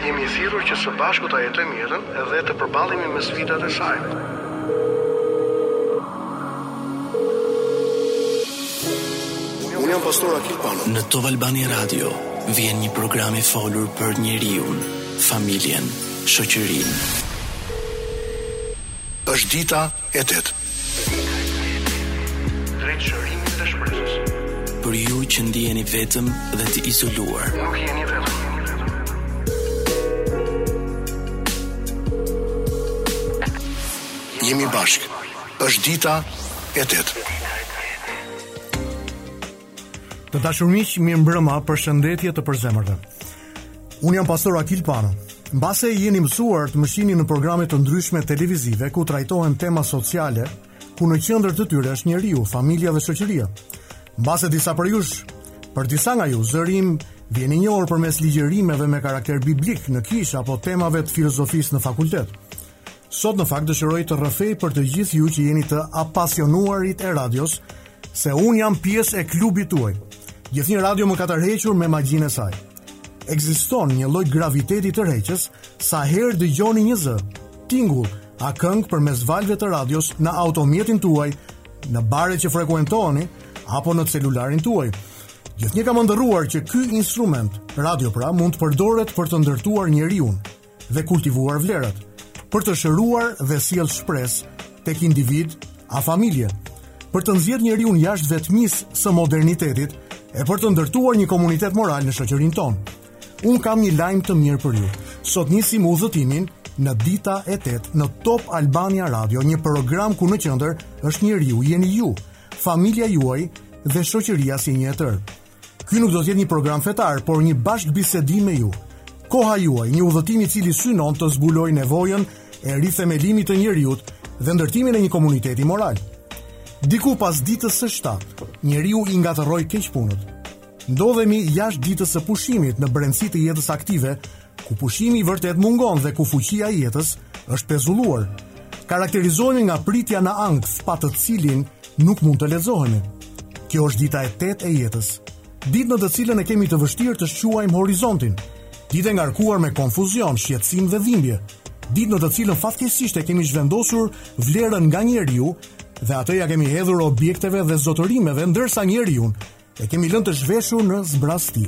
Jemi thirrur që së bashku ta jetojmë jetën dhe të përballemi me sfidat e saj. Unë jam pastor Akil Pano. Në Top Albania Radio vjen një program i folur për njeriun, familjen, shoqërinë. Është dita e tetë. Drejt shërimit dhe shpresës. Për ju që ndiheni vetëm dhe të izoluar. Nuk jeni vetëm. Jemi bashkë. Është dita e tetë. Të dashur miq, mirëmbrëma, përshëndetje të përzemërta. Unë jam pastor Akil Pano. Mbase jeni mësuar të më shihni në programe të ndryshme televizive ku trajtohen tema sociale, ku në qendër të tyre është njeriu, familja dhe shoqëria. Mbase disa prej jush, për disa nga ju, zëri im vjen i njohur përmes ligjërimeve me karakter biblik në kishë apo temave të filozofisë në fakultet. Sot në fakt dëshiroj të rrëfej për të gjithë ju që jeni të apasionuarit e radios se unë jam pjesë e klubit tuaj. Gjithnjë radio më ka tërhequr me magjinë e saj. Ekziston një lloj graviteti tërheqës sa herë dëgjoni një zë, tingull, a këngë përmes valëve të radios në automjetin tuaj, në baret që frekuentoni apo në celularin tuaj. Gjithnjë kam ëndërruar që ky instrument, radio pra, mund të përdoret për të ndërtuar njeriun. dhe kultivuar vlerat, për të shëruar dhe sjellë shpresë tek individë a familje, për të nxjerrë njeriun jashtë vetmisë së modernitetit e për të ndërtuar një komunitet moral në shoqërinë tonë. Unë kam një lajm të mirë për ju. Sot nisim udhëtimin në dita e 8 në Top Albania Radio, një program ku në qendër është njeriu, jeni ju, familja juaj dhe shoqëria si një e tërë. Ky nuk do të jetë një program fetar, por një bashkëbisedim me ju. Koha juaj, një udhëtim i cili synon të zbulojë nevojën e rithemelimit të njeriut dhe ndërtimin e një komuniteti moral. Diku pas ditës së 7, njeriu i ngatërroi keq punët. Ndodhemi jashtë ditës së pushimit në brendësi të jetës aktive ku pushimi i vërtetë mungon dhe ku fuqia e jetës është pezulluar. Karakterizohemi nga pritja në ankth, pa të cilin nuk mund të lexohemi. Kjo është dita e tetë e jetës, ditë në të cilën e kemi të vështirë të shquajmë horizontin, ditë e ngarkuar me konfuzion, shqetësim dhe dhimbje, ditë në të cilën fatkeqësisht e kemi zhvendosur vlerën nga njeriu dhe atë ia kemi hedhur objekteve dhe zotërimeve, ndërsa njeriun E kemi lënë të zhveshur në zbrasti.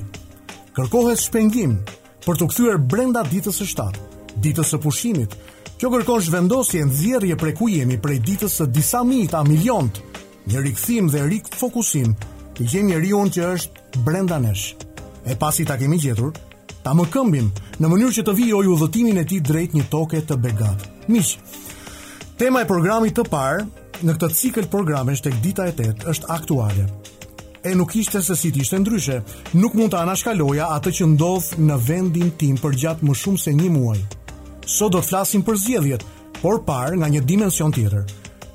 Kërkohet shpengim për t'u kthyer brenda ditës së 7, ditës së pushimit. Kjo kërkon zhvendosje nxjerrje prej ku jemi prej ditës së disa mijëta miliontë, një rikthim dhe rifokusim të gjejmë njeriun që është brenda nesh. E pasi ta kemi gjetur, ta mëkëmbim në mënyrë që të vijojë udhëtimin e tij drejt një toke të begatë. Miq, tema e programit të parë Në këtë cikël programesh tek dita e 8 është aktuale. E nuk kishte se si të ishte ndryshe, nuk mund të anashkaloja atë që ndodh në vendin tim përgjatë më shumë se një muaj. Sot do të flasim për zgjedhjet, por parë nga një dimension tjetër.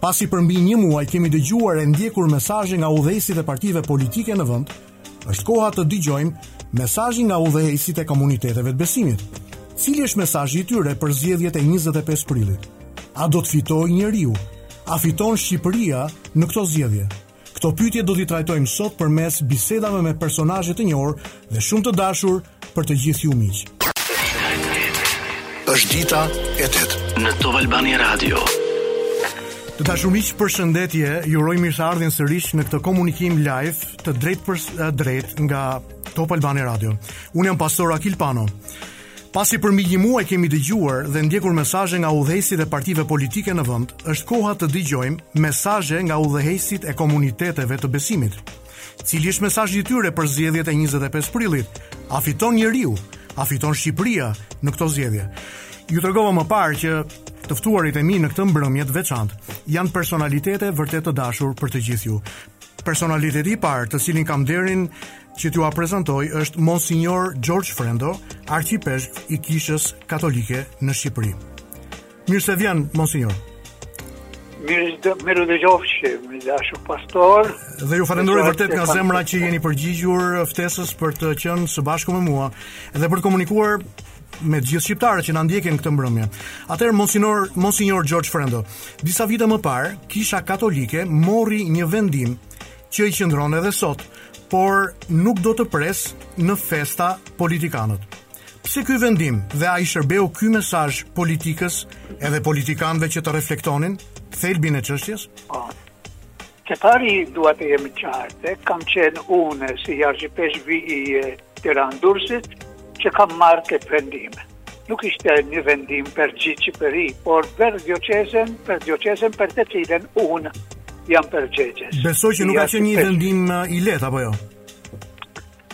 Pasi për mbi një muaj kemi dëgjuar e ndjekur mesazhe nga udhëheqësit e partive politike në vend, Është koha të dëgjojmë mesazhin nga udhëheqësit e komuniteteve të besimit. Cili është mesazhi i tyre për zgjedhjet e 25 prillit? A do të fitojë njeriu? A fiton Shqipëria në këto zgjedhje? Këto pyetje do t'i trajtojmë sot përmes bisedave me personazhe të njohur dhe shumë të dashur për të gjithë ju miq. Është dita e tetë në Top Albania Radio. Të dashur miq, përshëndetje. Ju uroj mirëseardhjen sërish në këtë komunikim live të drejtpërdrejtë nga Top Albania Radio. Unë jam pastor Akil Pano. Pasi për mbi një muaj kemi dëgjuar dhe ndjekur mesazhe nga udhëheqësit e partive politike në vend, është koha të dëgjojmë mesazhe nga udhëheqësit e komuniteteve të besimit. Cili është mesazhi i tyre për zgjedhjet e 25 prillit? A fiton njeriu? A fiton Shqipëria në këto zgjedhje? Ju tregova më parë që të ftuarit e mi në këtë mbrëmje të veçantë janë personalitete vërtet të dashur për të gjithë ju. Personaliteti i parë, të cilin kam nderin që t'jua prezantoj, është Monsinjor George Frendo, arqipeshkv i Kishës Katolike në Shqipëri. Mirë se vjen, monsinjor. Mirë se, mirë se ju gjeta, pastor. Dhe ju falenderoj vërtet nga zemra që jeni përgjigjur ftesës për të qenë së bashku me mua dhe për të komunikuar me gjithë shqiptarët që na ndjekin këtë mbrëmje. Atëherë Monsinjor George Frendo, disa vite më parë, Kisha Katolike mori një vendim që i qëndron edhe sot, pra nuk do të presë në festa politikanët. Pse ky vendim dhe a i shërbeu ky mesazh politikës edhe politikanëve që të reflektonin thelbin e çështjes? Po, së pari duhet të jemi qartë, kam qenë unë si arqipeshkvi i Tiranë-Durrësit, që kam marrë këtë vendim. Nuk ishte një vendim për gjithë Shqipërinë, por për dioqezën, për dioqezën për të cilën unë jam përgjegjës. Besoj që nuk ka qenë një vendim uh, i lehtë, apo jo?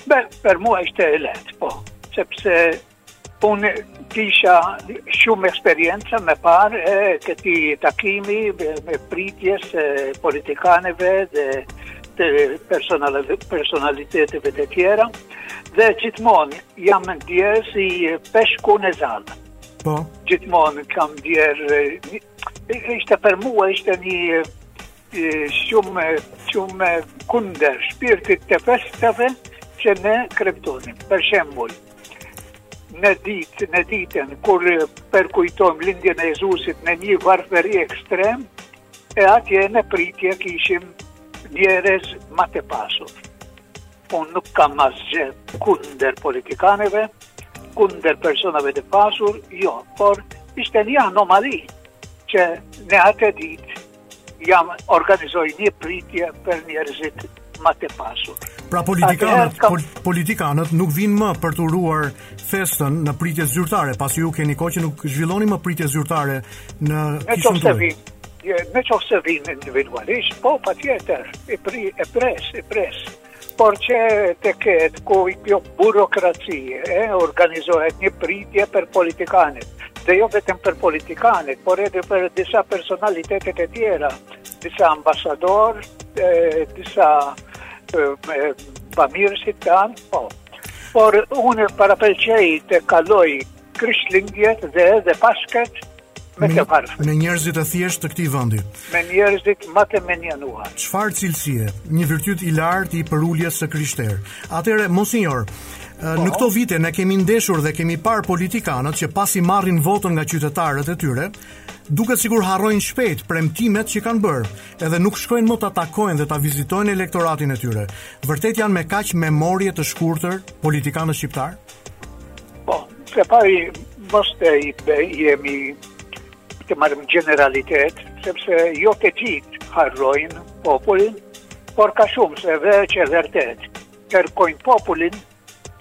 Be, për mua ishte e lehtë, po, sepse unë kisha shumë eksperiencë me parë e këtij takimi me pritjes e politikaneve dhe të personaliteteve të tjera dhe gjithmonë jam ndjerë si peshku në zall. Po? Gjithmonë kam ndjerë, ishte për mua, ishte një Shumë, shumë kundër shpirtit të festave që ne kremtonim. Për shembul, në ditë, në ditën, kur përkujtojmë lindjen e Jezusit në një varfëri ekstreme, e atje në pritje kishim njerëz ma të pasur. Unë nuk kam asgjë kundër politikanëve, kundër personave të pasur, jo, por ishte një anomali që në atë ditë ja, organizoj një pritje për njerëzit ma të pasur. Pra politikanët, kam... pol, politikanët nuk vijnë më për të uruar festën në pritje zyrtare, pasi ju keni kohë që nuk zhvilloni më pritje zyrtare në kishën tuaj. Në qoftë se vijnë individualisht, po patjetër, e, pri, e pres, e pres. por që të ketë kjo, kjo burokraci e organizohet një pritje për politikanët, dhe jo vetëm për politikanët, por edhe për disa personalitete të tjera, disa ambasadorë, e, disa bamirësit tanë, po. Por unë parapëlqej të kaloj Krishtlindjet dhe edhe Pashkët me të varfër. Me njerëzit e thjeshtë të këtij vendi. Me njerëzit më të mënjanuar. Çfarë cilësie! Një virtyt i lartë i përuljes së krishterë. Atëherë, monsinjor, po. Në këto vite ne kemi ndeshur dhe kemi parë politikanët që pasi marrin votën nga qytetarët e tyre, duket sikur harrojnë shpejt premtimet që kanë bërë, edhe nuk shkojnë më ta takojnë dhe ta vizitojnë elektoratin e tyre. Vërtet janë me kaq memorie të shkurtër politikanët shqiptarë? Po, se pari,, mos të i jemi të marëm generalitet, sepse jo të gjithë harrojnë popullin, por ka shumë se dhe që e vërtetë, kërkojnë popullin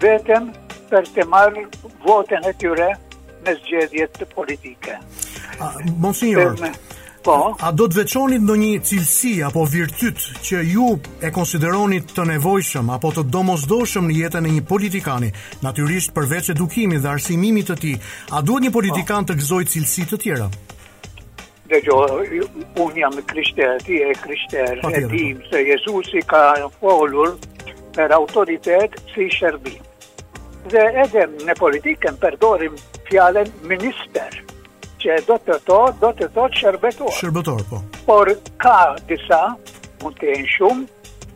vetëm për të marrë votën e tyre në zgjedhjet politike. A, monsinjor, po? a do të veçonit ndonjë cilësi apo virtyt që ju e konsideroni të nevojshëm apo të domosdoshëm në jetën e një politikani, natyrisht përveç edukimit dhe arsimimit të tij, a duhet një politikan po. të gëzojë cilësi të tjera? Dhe jo, unë jam i krishter, ti je i krishter, e dim se Jezusi ka folur për autoritet si shërbim. Dhe edhe në politikën përdorim fjalën minister, që do të thotë, do të thotë shërbëtor. Shërbëtor, po. Por ka disa, mund të jenë shumë,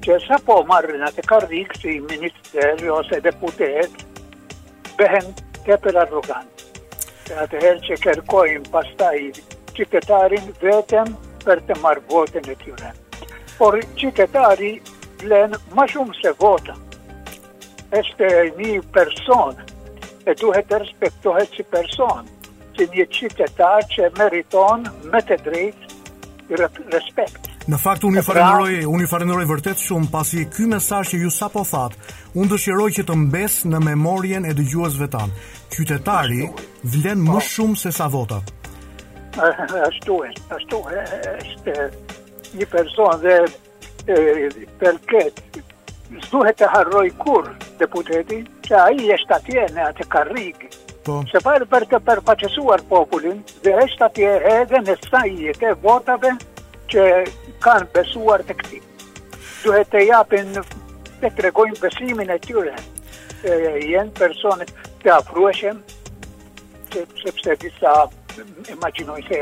që sapo marrin atë karrikë si minister ose deputet, bëhen tepër arrogant. E atëherë që kërkojnë pastaj qytetarin vetëm për të marrë votën e tyre. Por qytetari vlen ma shumë se vota. Është një person e duhet të respektohet si person. si një qytetar që meriton me të drejtë respekt. Në fakt unë ju fa- falenderoj, unë ju falenderoj vërtet shumë pasi ky mesazh që ju sapo thatë, unë dëshiroj që të mbesë në memorien e dëgjuesve tanë. Qytetari vlen më shumë sesa vota. Ashtu është, ashtu është një person dhe Për këtë, s'duhet të harrojë kurrë deputeti, që ai është atje në atë karrigë, po. së pari për të përfaqesuar popullin, dhe është atje edhe në sajë të votave që kanë besuar tek ai. Duhet të japin, të tregojnë besimin e tyre, e, të jenë persona të afrueshëm, sepse disa imaginojnë se,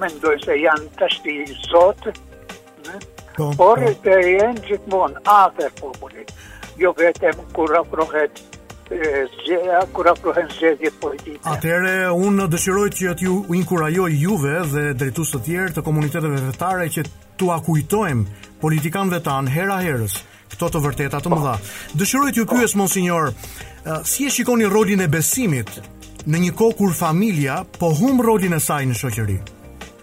mendojnë se janë tashti zotë, Po, por po. të jenë gjithmonë afër popullit, jo vetëm kur afrohet zgjedhja, kur afrohen zgjedhje politike. Atëherë, unë dëshiroj që t'ju inkurajoj juve dhe drejtues të tjerë të komuniteteve fetare që t'ua kujtojmë politikanëve tanë hera-herës këto të vërteta të mëdha. Dëshiroj t'ju pyes monsinjor, si e shikoni rolin e besimit në një kohë kur familja po humb rolin e saj në shoqëri?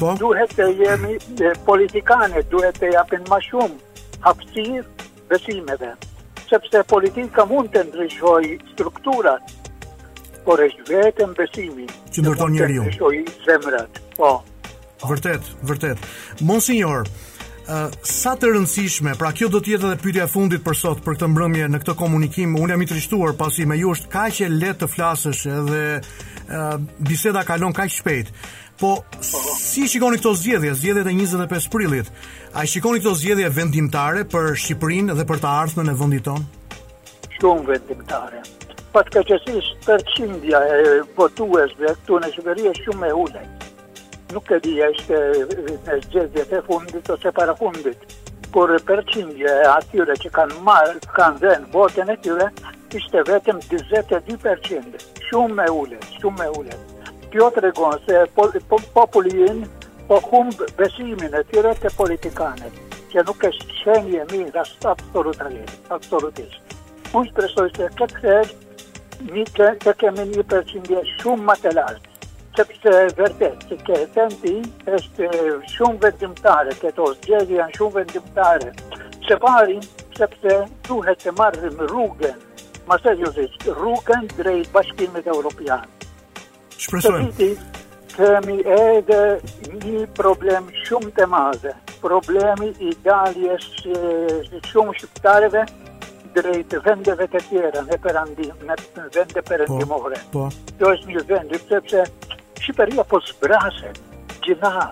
Po. Duhet të, politikanët duhet të japin ma shumë hapësirë besimeve, sepse politika mund të ndryshojë strukturat, por është vetëm besimi që mund të ndryshojë zemrat. Po. Vërtet, vërtet. Monsinjor, uh, sa të rëndësishme, pra kjo do të jetë edhe pyetja e fundit për sot për këtë mbrëmje në këtë komunikim. Unë jam i trishtuar pasi me ju është kaq e lehtë të flasësh edhe uh, biseda kalon kaq shpejt. Po, si i shikoni këto zgjedhje, zgjedhjet e 25 prillit? A i shikoni këto zgjedhje vendimtare për Shqipërinë dhe për të ardhmen e vendit tonë? Shumë vendimtare. Fatkeqësisht përqindja e votuesve këtu në Shqipëri është shumë e ulët. Nuk e di është në zgjedhjet e fundit ose parafundit, por përqindja e atyre që kanë marrë, kanë dhënë votën e tyre, ishte vetëm 22 percent, shumë e ulët, shumë e ulët. Kjo tregon se po, po, populli po humb besimin e tyre te politikanët, që nuk është shenjë e mirë absolutisht, absolutisht. Unë shpresoj se këtë herë do të, të kemi një përqindje shumë më të lartë. sepse e vërtetë që ke thënë ti është shumë vendimtare këto zgjedhje janë shumë vendimtare së pari sepse duhet të marrim rrugën më seriozisht rrugën drejt bashkimit evropian shpresojmë kemi edhe një problem shumë të madh problemi i daljes së shumë shqiptarëve drejt vendeve të tjera në perëndim, në vende perëndimore. Po, po. Kjo është një vend, sepse Shqipëria po zbrazet, gjina,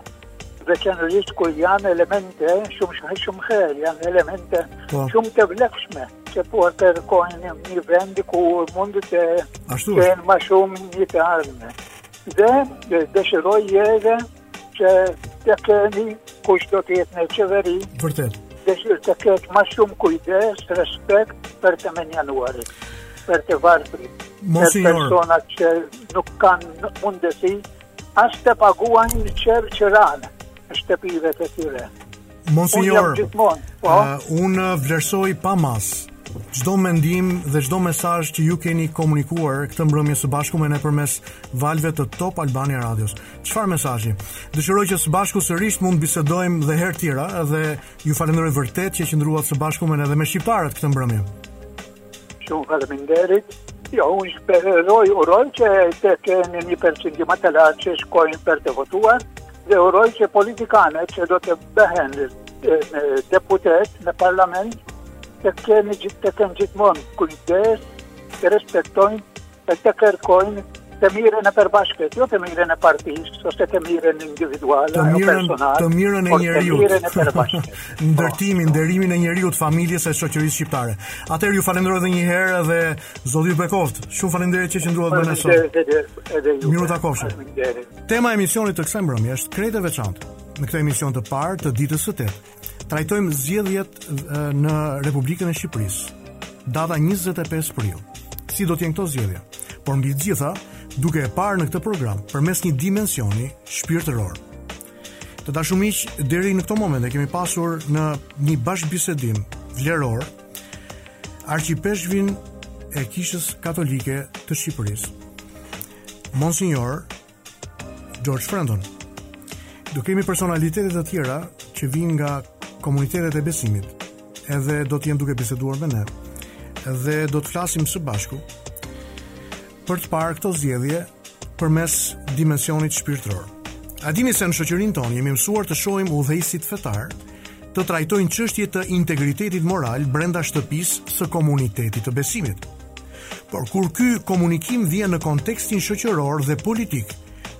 dhe që njerëzit ku janë elemente, shumë shumë shumë herë, janë elemente po. shumë të vlefshme, që po kërkojnë një, një vend ku mund të kenë ma shumë një të ardhme. Dhe, dëshiroj edhe, që të kemi kush do të jetë në qeveri. Vërtet. Dëshiroj të ketë më shumë kujdes, respekt për të mënjanuarit, për të varfrit, për personat që nuk kanë mundësi, as të paguajnë qera qiranë e shtëpive të tyre. Monsinjor, po. uh, unë uh, vlerësoj pa masë çdo mendim dhe çdo mesazh që ju keni komunikuar këtë mbrëmje së bashku me ne përmes valëve të Top Albania Radios. Çfarë mesazhi? Dëshiroj që së bashku sërish mund të bisedojmë dhe herë të tjera dhe ju falenderoj vërtet që qëndruat së bashku me ne dhe me shqiptarët këtë mbrëmje. Shumë faleminderit. Jo, unë shpresoj, uroj që të kemi një përqindje më të lartë që shkojnë për të votuar dhe uroj që politikanët që do të bëhen deputetë në parlament të kenë gjithë të kenë gjithmonë kujdes të respektojnë dhe të kërkojnë të mirën e përbashkët, jo të mirën e partisë, ose të mirën individuale, të mirën, personale, të mirën e njeriut. Të mirën e përbashkët. Ndërtimin, po. nderimin e njeriut, familjes e shoqërisë shqiptare. Atëherë ju falenderoj edhe një herë dhe Zoti ju bekoftë, shumë faleminderit që qëndruat me ne sot. Edhe ju. Mirutakofshim. Tema e emisionit të kësaj mbrëmje është krejt e veçantë. Në këtë emision të parë të ditës së tetë, Trajtojmë zgjedhjet në Republikën e Shqipërisë. Data 25 prill. Si do të jenë këto zgjedhje? Por mbi të gjitha, duke e parë në këtë program përmes një dimensioni shpirtëror. Të dashur miq, deri në këtë momente kemi pasur në një bashkëbisedim vlerë arqipeshkvin e Kishës Katolike të Shqipërisë. Monsinjor George Frendon. Do kemi personalitete të tjera që vijnë nga komunitetet e besimit, edhe do të jenë duke biseduar me ne. Dhe do të flasim së bashku për të parë këto zgjedhje përmes dimensionit shpirtëror. A dini se në shoqërinë tonë jemi mësuar të shohim udhëheqësit fetar të trajtojnë çështje të integritetit moral brenda shtëpisë së komunitetit të besimit. Por kur ky komunikim vjen në kontekstin shoqëror dhe politik,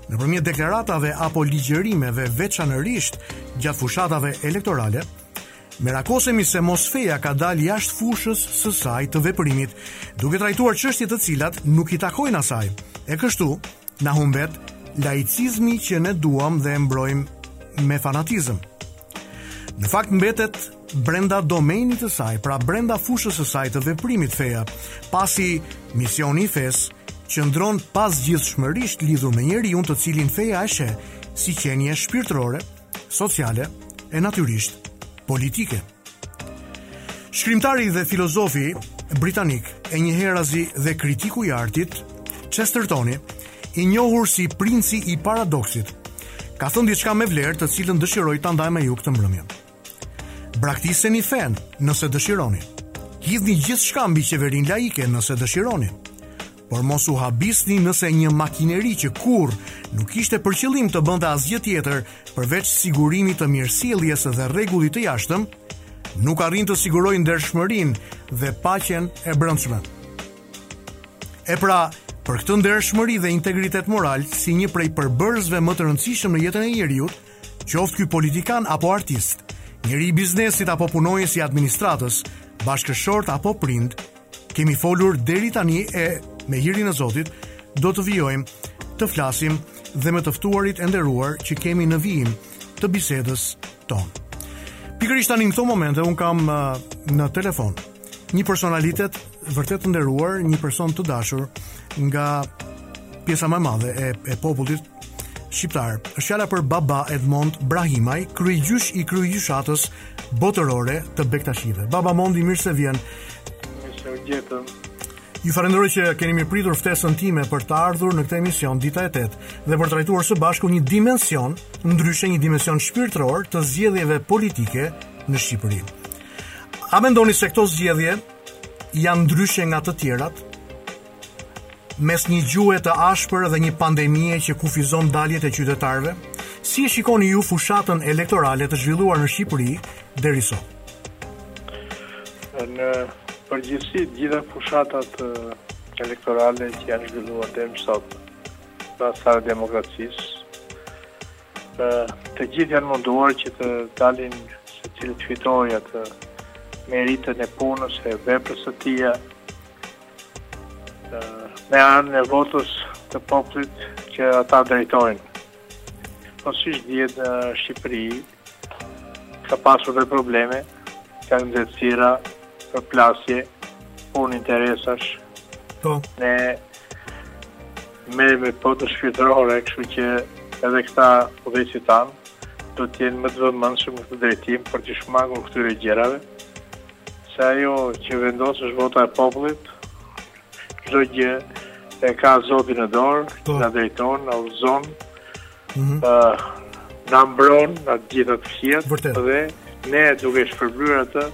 nëpërmjet deklaratave apo ligjërimeve veçanërisht gjatë fushatave elektorale, merakosemi se mos feja ka dalë jashtë fushës së saj të veprimit, duke trajtuar çështje të cilat nuk i takojnë asaj. E kështu, Na humbet laicizmi që ne duam dhe e mbrojmë me fanatizëm. Në fakt mbetet brenda domenit të saj, pra brenda fushës së saj të veprimit feja, pasi misioni i fesë qëndron pazgjidhshmërisht lidhur me njeriun, të cilin feja e sheh si qenie shpirtërore, sociale e natyrisht politike. Shkrimtari dhe filozofi britanik, e njëherazi dhe kritiku i artit, Chestertoni, i njohur si princi i paradoksit, ka thënë diçka me vlerë të cilën dëshiroj ta ndaj me ju këtë mbrëmje. Braktiseni fenë nëse dëshironi. Hidhni gjithçka mbi qeverinë laike nëse dëshironi. Por mos u habisni nëse një makineri që kurrë nuk kishte për qëllim të bënte asgjë tjetër përveç sigurimit të mirësjelljes dhe rregullit të jashtëm, nuk arrin të sigurojë ndershmërinë dhe paqen e brendshme. E pra, për këtë ndershmëri dhe integritet moral si një prej përbërësve më të rëndësishëm në jetën e njeriut, qoftë ky politikan apo artist, njeri i biznesit apo punonjës i administratës, bashkëshort apo prind, Kemi folur deri tani e me hirin e Zotit do të vijojmë të flasim dhe me të ftuarit e nderuar që kemi në vijim të bisedës tonë. Pikërisht tani në këto momente unë kam uh, në telefon një personalitet vërtet të nderuar, një person të dashur nga pjesa më e madhe e, e popullit Shqiptar, është fjala për Baba Edmond Brahimaj, kryegjysh i kryegjyshatës botërore të Bektashive. Baba Mondi mirë se vjen. Mirë se u gjetëm. Ju falenderoj që keni mirëpritur ftesën time për të ardhur në këtë emision Dita e 8 dhe për të trajtuar së bashku një dimension, ndryshe një dimension shpirtëror të zgjedhjeve politike në Shqipëri. A mendoni se këto zgjedhje janë ndryshe nga të tjerat? Mes një gjuhe të ashpër dhe një pandemie që kufizon daljet e qytetarëve, si e shikoni ju fushatën elektorale të zhvilluar në Shqipëri deri sot? Në përgjithësi të gjitha fushatat elektorale që janë zhvilluar deri më sot në masë të demokracisë, të gjithë janë munduar që të dalin secili të fitojë atë meritën e punës e veprës së tija, me anë e votës të popullit që ata drejtojnë. Po siç dihet në Shqipëri, ka pasur dhe probleme, ka nxehtësira, përplasje, punë interesash, po. ne me me po të shpirtërore, kështu që edhe këta udhëheqësit tanë do të jenë më të vëmendshëm në këtë drejtim për t'i shmangur këtyre gjërave. Se ajo që vendos është vota e popullit, çdo gjë e ka Zoti në dorë, po. na drejton, na udhëzon. Ëh, mm -hmm. na mbron nga të gjitha të këqijat dhe ne duke shpërblyer atë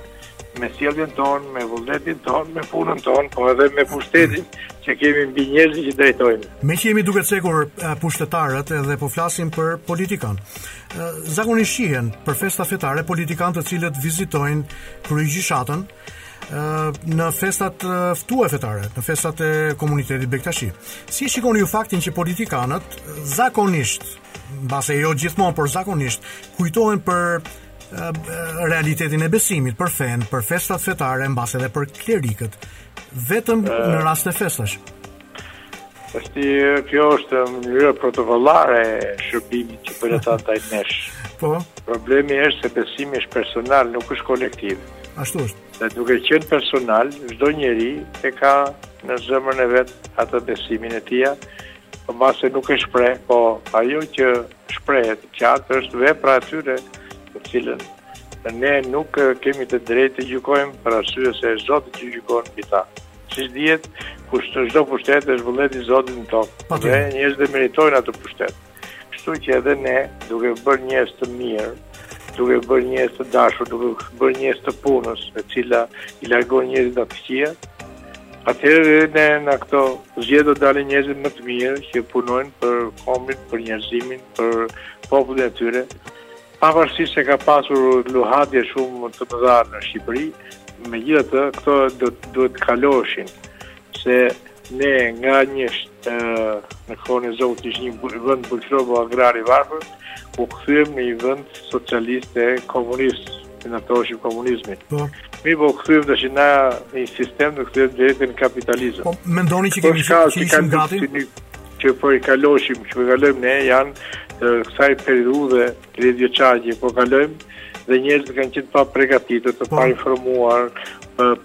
me sjelljen tonë, me vullnetin tonë, me punën tonë, po edhe me pushtetin që kemi mbi njerëzit që drejtojmë. Meqë jemi duke cekur pushtetarët edhe po flasim për politikanë. Zakonisht shihen për festa fetare politikanë të cilët vizitojnë kryegjyshatën në festat e tua fetare, në festat e komunitetit Bektashi. Si e shikoni ju faktin që politikanët zakonisht, mbase jo gjithmonë, por zakonisht kujtohen për realitetin e besimit për fenë, për festat fetare, mbase edhe për klerikët, vetëm në raste festash. Është kjo është mënyra protokollare e shërbimit që bëjnë ata ndaj nesh. Po. Problemi është se besimi është personal, nuk është kolektiv. Ashtu është. Dhe duke qenë personal, çdo njeri e ka në zemrën e vet atë besimin e tij. Po mbase nuk e shpreh, po ajo që shprehet qartë është vepra atyre, të cilën ne nuk kemi të drejtë të gjykojmë për arsye se Zoti që gjykon mbi ta. Siç dihet, kush të çdo pushtet është vullnet i Zotit në tokë. Po dhe njerëzit e meritojnë atë pushtet. Kështu që edhe ne, duke bërë njerëz të mirë, duke bërë njerëz të dashur, duke bërë njerëz të punës, e cila i largon njerëzit nga të këqijat, atëherë ne në këto zgjedhje do dalin njerëzit më të mirë që punojnë për kombin, për njerëzimin, për popullin e tyre. Pavarësisht se ka pasur luhatje shumë të mëdha në Shqipëri, megjithatë këto duhet të kaloheshin se ne nga një në kohën e Zogut ishte një vend bujqësor agrar i varfër, u kthyem në një vend socialist e komunist, ndërtoshim komunizmin. Po. U rikthyem tash në një sistem u kthyem drejt në kapitalizëm. Po mendoni që po kemi që, që ishim gati? që po i kaloshim, që po i kalojmë ne, janë të kësaj periudhe 30 vjeçare që po kalojmë dhe njerëzit kanë qenë pa përgatitur, të po. pa informuar,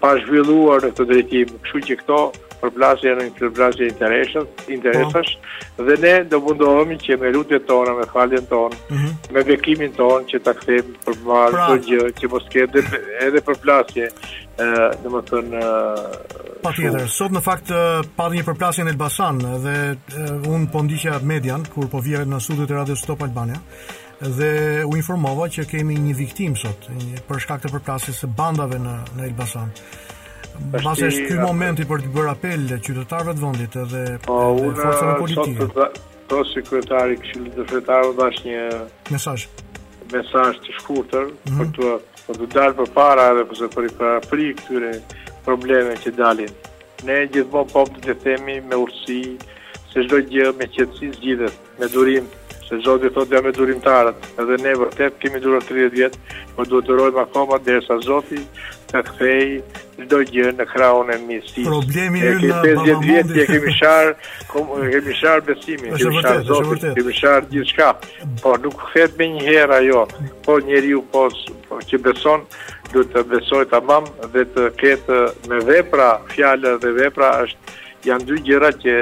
pa zhvilluar në këtë drejtim, kështu që këto përplasje janë një përplasje interesash, interesash po. dhe ne do mundohemi që me lutjet tona, me faljen tonë, mm -hmm. me bekimin tonë që ta kthejmë për mbarë pra, gjë që mos ketë edhe përplasje. ë domethënë pa tjetër sot në fakt pati një përplasje në Elbasan dhe unë po ndiqja median kur po vija në studio të Radios Top Albania dhe u informova që kemi një viktimë sot një për shkak të përplasjes së bandave në në Elbasan Mbase është ky momenti për t'u bërë apel qytetarëve të vendit edhe po, forcave politike. Po si kryetari i Këshillit të Fetarëve dhashë një mesazh mesazh të shkurtër mm -hmm. për të për të dalë përpara edhe për t'i parapri këtyre problemeve që dalin. Ne gjithmonë po të themi me urtësi se çdo gjë me qetësi zgjidhet, me durim, se Zoti thotë jam me durimtarët, edhe ne vërtet kemi duruar 30 vjet, por duhet të durojmë akoma derisa Zoti të kthejë çdo gjë në krahun e mirësisë. Problemi ynë në 50 vjet që kemi sharë, kemi sharë besimin, kemi sharë Zotin, kemi sharë gjithçka. Po nuk kthehet menjëherë ajo. Po njeriu po, po që beson duhet të besojë tamam dhe të ketë me vepra, fjalë dhe vepra është janë dy gjëra që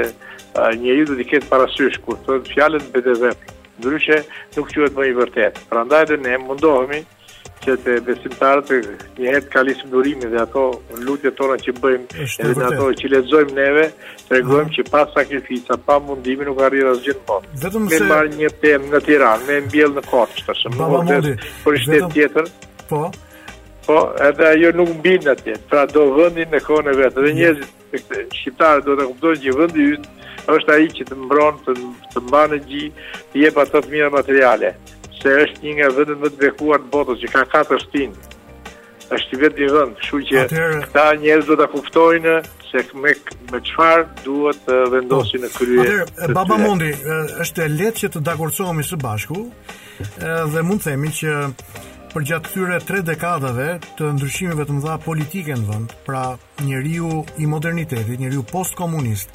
njeriu duhet t'i ketë parasysh kur thotë fjalën dhe veprën. Ndryshe nuk quhet më i vërtetë. Prandaj edhe ne mundohemi që te besimtarët një herë të kalisim durimin dhe ato lutjet tona që bëjmë edhe në ato që lexojmë neve, tregojmë që pa sakrifica, pa mundime nuk arrin asgjë të bërë. Me marrë një pemë në Tiranë, me mbjell në Korçë tash, më vonë për shtet tjetër. Po. Po, edhe ajo nuk mbin atje. Pra do vëndin dhe tokën e vet, dhe njerëzit Shqiptarët duhet ta kuptojnë që vendi yt është ai që të mbron, të, të mban në gji, të jep ato të mira materiale, se është një nga vendet më të bekuar në botë që ka katër stinë. Është i vetmi vend, kështu që këta njerëz duhet ta kuptojnë se me me çfarë duhet të vendosin në krye. Atëherë Baba Mondi, është e lehtë që të dakordësohemi së bashku, dhe mund të themi që përgjatë këtyre tre dekadave të ndryshimeve të mëdha politike në vend, pra njeriu i modernitetit, njeriu postkomunist,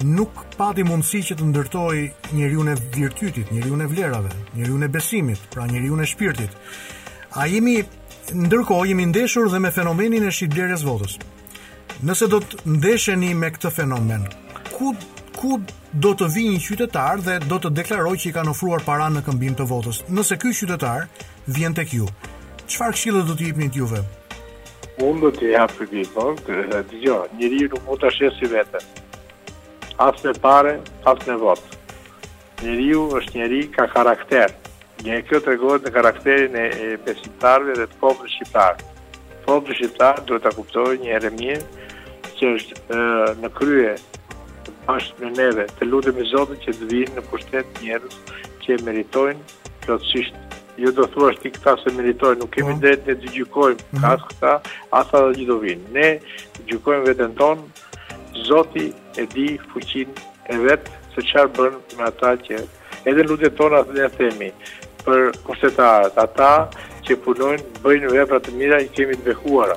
nuk pati mundësi që të ndërtojë njeriun e virtytit, njeriun e vlerave, njeriun e besimit, pra njeriun e shpirtit. A jemi, ndërkohë, jemi ndeshur dhe me fenomenin e shitblerjes së votës. Nëse do të ndesheni me këtë fenomen, ku, ku do të vijë një qytetar dhe do të deklarojë që i kanë ofruar para në këmbim të votës. Nëse ky qytetar vjen tek ju. Çfarë këshille do t'i jepnit juve? Unë do t'i jap për gjithë, po, dëgjo, njeriu nuk mund ta shesi veten. As me pare, as me votë. Njeriu është njeri, ka karakter. Dhe kjo tregohet në karakterin e, e besimtarëve dhe të popullit shqiptar. Populli shqiptar duhet të kuptojë një herë e mirë që është e, në krye bashkë me neve të lutemi Zotit që të vijnë në pushtet njerëz që e meritojnë Plotësisht. Jo do thuash ti këta s'e meritojnë, nuk kemi po. drejtë ne të gjykojmë mm -hmm. as këta, as ata që do vijnë. Ne gjykojmë veten tonë. Zoti e di fuqinë e vet se çfarë bën me ata që edhe në lutjet tona dhe ne themi për pushtetarët, ata që punojnë, bëjnë vepra të mira, i kemi të bekuara.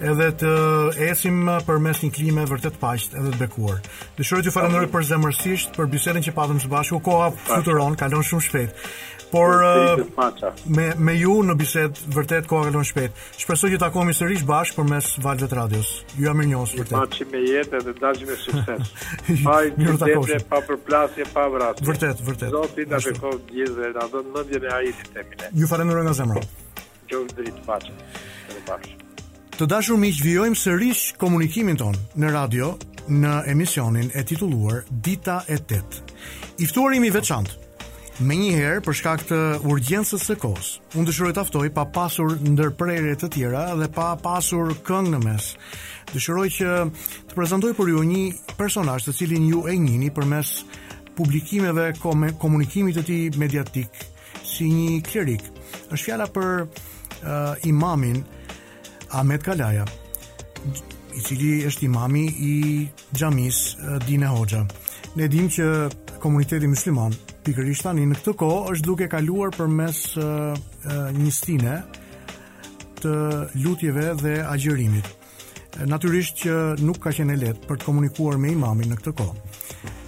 edhe të ecim përmes një klime vërtet paqeje edhe të bekuar. Dëshiroj t'ju falenderoj përzemërsisht për bisedën që patëm së bashku. Koha fluturon, kalon shumë shpejt. Por me me ju në bisedë vërtet koha kalon shpejt. Shpresoj të takohemi sërish bashkë përmes valëve të radios. Ju jam mirënjohës vërtet. Paçi me jetë edhe dashje me sukses. Faj ju dëgje pa përplasje pa vrasje. Vërtet, vërtet. Zoti na shkoj gjithë dhe na dhon mendjen e ai si temin. Ju falenderoj nga zemra. Qoftë dritë paçe edhe bashkë. Të dashur miq, vijojmë sërish komunikimin tonë në radio në emisionin e titulluar Dita e 8. I ftuari im i veçantë menjëherë, për shkak të urgjencës së kohës, unë dëshiroj ta ftoj pa pasur ndërprerje të tjera dhe pa pasur këngë në mes. Dëshiroj që të prezantoj për ju një personazh të cilin ju e njihni përmes publikimeve komunikimit të tij mediatik Si një klerik, është fjala për uh, imamin Ahmed Kalaja, i cili është imami i xhamisë uh, Dine Hoxha. Ne dimë që komuniteti mysliman pikërisht tani në këtë kohë është duke kaluar përmes uh, uh, një stine të lutjeve dhe agjërimit. Natyrisht që nuk ka qenë e lehtë për të komunikuar me imamin në këtë kohë.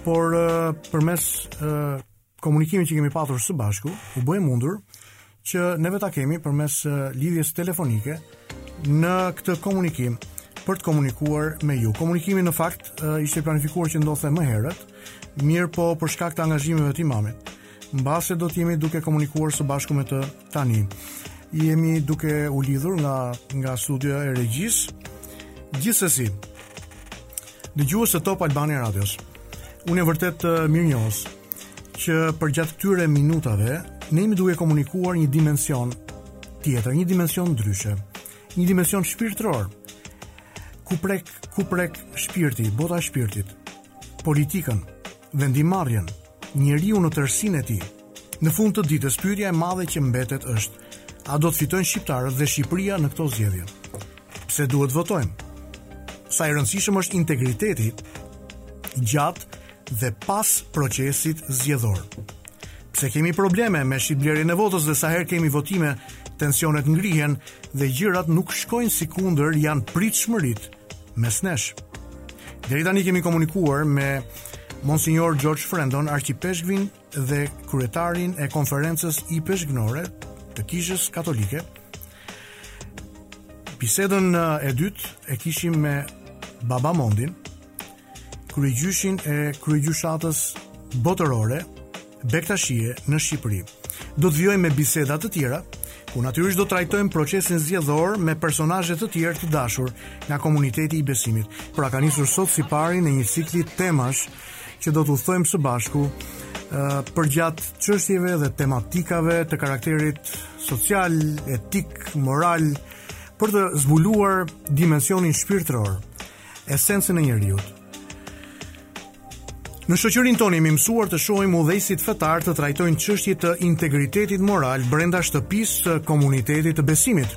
Por uh, përmes uh, Komunikimit që kemi patur së bashku u bë e mundur që neve ta kemi përmes lidhjes telefonike në këtë komunikim për të komunikuar me ju. Komunikimi në fakt ishte planifikuar që të ndodhte më herët, mirëpo për shkak të angazhimeve të imamit. Mbase do të jemi duke komunikuar së bashku me të Tani jemi duke u lidhur nga nga studio e regjisë. Gjithsesi, dëgjues të Top Albania Radios. Unë e vërtet mirënjohës që përgjatë këtyre minutave ne jemi duke komunikuar një dimension tjetër, një dimension ndryshe, një dimension shpirtëror. Ku prek, ku prek shpirti, bota e shpirtit, politikën, vendimmarrjen, Njeriu në tërësinë e tij. Në fund të ditës, pyetja e madhe që mbetet është, a do të fitojnë shqiptarët dhe Shqipëria në këto zgjedhje? Pse duhet të votojmë? Sa i rëndësishëm është integriteti gjatë dhe pas procesit zgjedhor? Pse kemi probleme me shitblerjen e votës dhe sa herë kemi votime, tensionet ngrihen dhe gjërat nuk shkojnë sikundër janë pritshmëritë mes nesh. Deri tani kemi komunikuar me Monsignor George Frendon, arqipeshkvin dhe kryetarin e Konferencës Ipeshkvnore të kishës katolike. Bisedën e dytë e kishim me Baba Mondin, kryegjyshin e kryegjyshatës botërore, Bektashiane në Shqipëri. Do të vijojmë me biseda të tjera, ku natyrisht do të trajtojmë procesin zgjedhor me personazhe të tjerë të dashur nga komuniteti i besimit. Pra ka nisur sot siparin e një cikli temash që do të udhëtojmë së bashku përgjatë çështjeve dhe tematikave të karakterit social, etik, moral për të zbuluar dimensionin shpirtëror esencën e njeriut. Në shoqërinë tonë jemi mësuar të shohim udhëheqësit fetarë të trajtojnë çështje të integritetit moral brenda shtëpisë së komunitetit të besimit.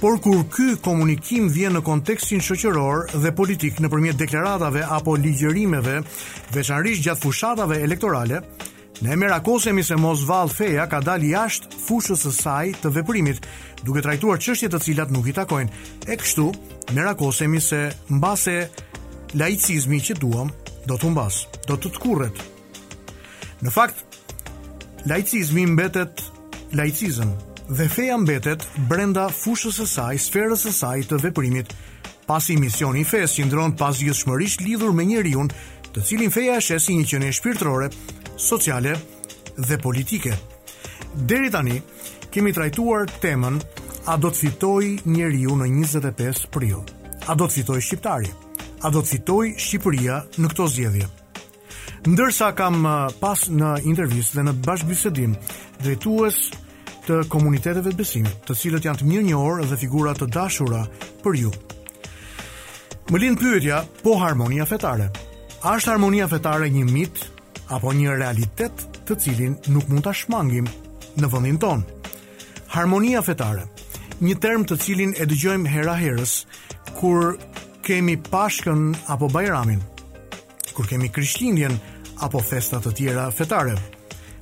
Por kur ky komunikim vjen në kontekstin shoqëror dhe politik nëpërmjet deklaratave apo ligjërimeve, veçanërisht gjatë fushatave elektorale, Ne merakosemi se mos vallë feja ka dalë jashtë fushës së saj të veprimit, duke trajtuar çështje të cilat nuk i takojnë. E kështu, merakosemi se mbase laicizmi që duam do të humbasë, do të tkurret. Në fakt, laicizmi mbetet laicizëm dhe feja mbetet brenda fushës së saj, sferës së saj të veprimit. Pasi misioni i fesë qëndron pazgjidhshmërisht lidhur me njeriun, të cilin feja e sheh si një qenie shpirtërore, sociale dhe politike. Deri tani kemi trajtuar temën a do të fitojë njeriu në 25 prill? A do të fitojë shqiptari? A do të fitojë Shqipëria në këto zgjedhje? Ndërsa kam pas në intervistë dhe në bashkëbisedim drejtues të komuniteteve të besimit, të cilët janë të mirënjohur dhe figura të dashura për ju. Më lind pyetja, po harmonia fetare. A është harmonia fetare një mit apo një realitet të cilin nuk mund ta shmangim në vendin tonë? Harmonia fetare, një term të cilin e dëgjojmë hera herës kur kemi Pashkën apo Bajramin. kur kemi Krishtlindjen apo festa të tjera fetare.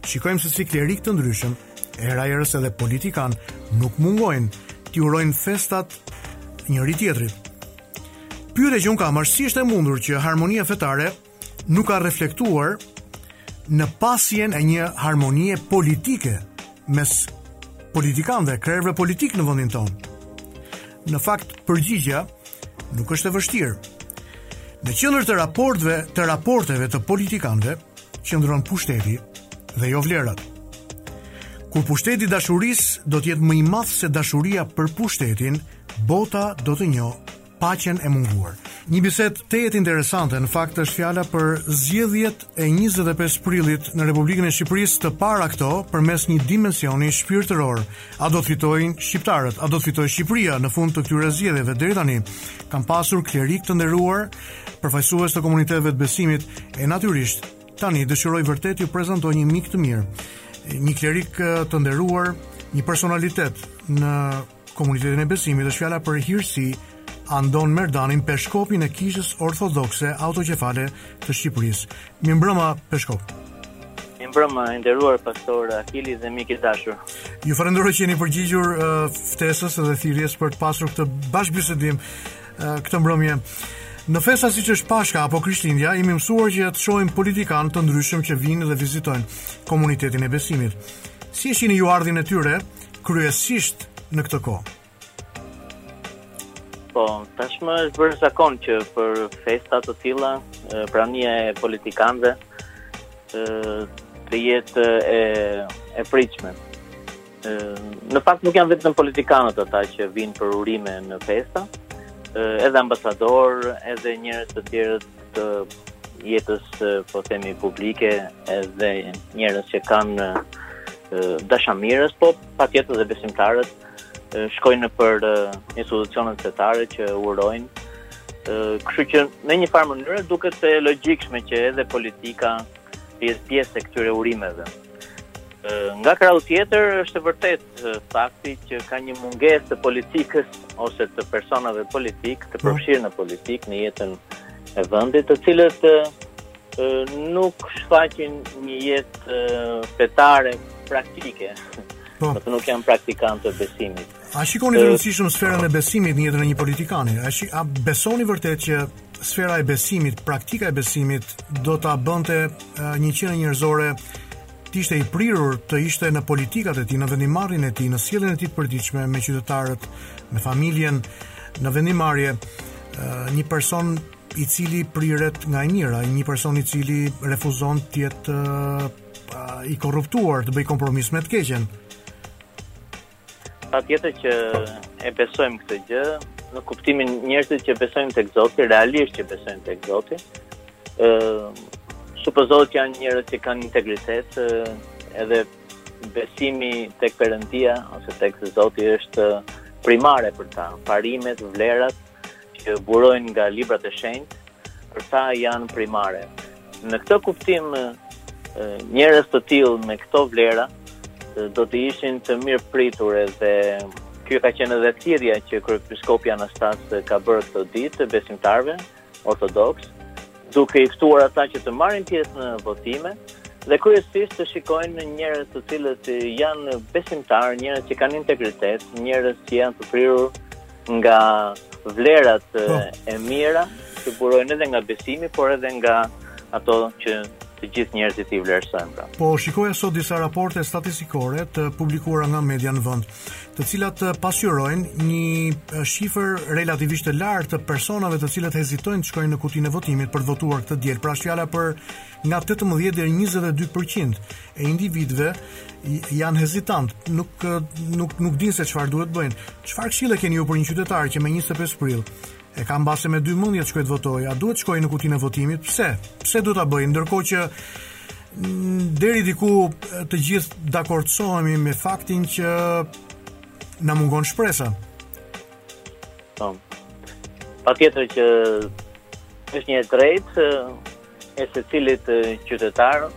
Shikojmë se si klerikë të ndryshëm, hera herës edhe politikanë nuk mungojnë t'i urojnë festat njëri-tjetrit. Pyetja që unë kam është si është e mundur që harmonia fetare nuk ka reflektuar në pasjen e një harmonie politike mes politikanëve, krerëve politikë në vendin tonë. Në fakt, përgjigja nuk është e vështirë. Në qendër të raporteve, të raporteve të politikanëve, qëndron pushteti dhe jo vlerat. Kur pushteti i dashurisë do të jetë më i madh se dashuria për pushtetin, bota do të njohë paqen e munguar. Një bisedë tejet interesante, në fakt është fjala për zgjedhjet e 25 prillit në Republikën e Shqipërisë të para këto përmes një dimensioni shpirtëror. A do të fitojnë shqiptarët, a do të fitojë Shqipëria në fund të këtyre zgjedhjeve? Deri tani kam pasur klerikë të nderuar, përfaqësues të komuniteteve të besimit e natyrisht tani dëshiroj vërtet t'ju prezantoj një mik të mirë, një klerik të nderuar, një personalitet në komunitetin e besimit, është fjala për Hirësi Andon Merdanin, peshkopin e Kishës Ortodokse Autoqefale të Shqipërisë. Mirëmbrëma, peshkop. Mirëmbrëma, i nderuar pastor Akili dhe mik i dashur. Ju falenderoj që jeni përgjigjur uh, ftesës dhe thirrjes për të pasur këtë bashkëbisedim uh, këtë mbrëmje. Në festa siç është Pashka apo Krishtlindja, jemi mësuar që të shohim politikanë të ndryshëm që vijnë dhe vizitojnë komunitetin e besimit. Si e shihni ju ardhjen e tyre kryesisht në këtë kohë. Po, tashmë është bërë zakon që për festa të tilla prania e politikanëve të jetë e e pritshme. Në fakt nuk janë vetëm politikanët ata që vijnë për urime në festa, edhe ambasadorë, edhe njerëz të tjerë të jetës po themi publike edhe njerëz që janë dashamirës, po patjetër dhe besimtarët shkojnë nëpër institucionet fetare që urojnë. Kështu që në një farë mënyre duket e logjikshme që edhe politika të jetë pjesë e këtyre urimeve. Nga krahu tjetër është e vërtetë është fakti që ka një mungesë të politikës ose të personave politik, të po. përfshirë në politik në jetën e vendit, të cilët nuk shfaqin një jetë fetare praktike. Po. Ata nuk janë praktikantë të besimit. A shikoni të rëndësishëm sferën e besimit në jetën e një politikani? A, shi, a besoni vërtet që sfera e besimit, praktika e besimit do ta bënte një qenie njerëzore të ishte i prirur të ishte në politikat e tij, në vendimmarrjen e tij, në sjelljen e tij të përditshme me qytetarët, me familjen, në vendimmarrje një person i cili priret nga e mira, një person i cili refuzon të jetë i korruptuar, të bëjë kompromis me të keqen. Patjetër që e besojmë këtë gjë, në kuptimin njerëzit që besojnë tek Zoti, realisht që besojnë tek Zoti, supozohet janë njerëz që kanë integritet, edhe besimi tek Perëndia, ose tek Zoti është primare për ta, parimet, vlerat, që burojnë nga librat e shenjtë, për ta janë primare. Në këtë kuptim, njerëz të tillë me këto vlera do të ishin të mirëpritur edhe kjo ka qenë edhe thirrja që kryepeshkopi Anastas ka bërë këto ditë besimtarëve ortodoksë, duke i ftuar ata që të marrin pjesë në votime dhe kryesisht të shikojnë njerëz të cilët janë besimtarë, njerëz që kanë integritet, njerëz që janë të prirur nga vlerat po. e mira që burojnë edhe nga besimi, por edhe nga ato që të gjithë njerëzit i vlerësojnë pra. Po shikoja sot disa raporte statistikore të publikuara nga media në vend, të cilat eh, pasqyrojnë një eh, shifër relativisht të lartë të personave të cilët hezitojnë të shkojnë në kutinë e votimit për të votuar këtë të diel. Pra është fjala për nga 18 deri 22%. e individëve janë hezitantë, nuk nuk nuk dinë se çfarë duhet të bëjnë. Çfarë këshille keni ju për një qytetar që me 25 prill e ka mbase me dy mendje të shkojë të votojë? A duhet të shkojë në kutinë e votimit? Pse? Pse duhet ta bëjë ndërkohë që mm, deri diku të gjithë dakordsohemi me faktin që na mungon shpresa. Po. Patjetër që është një e drejtë e secilit qytetar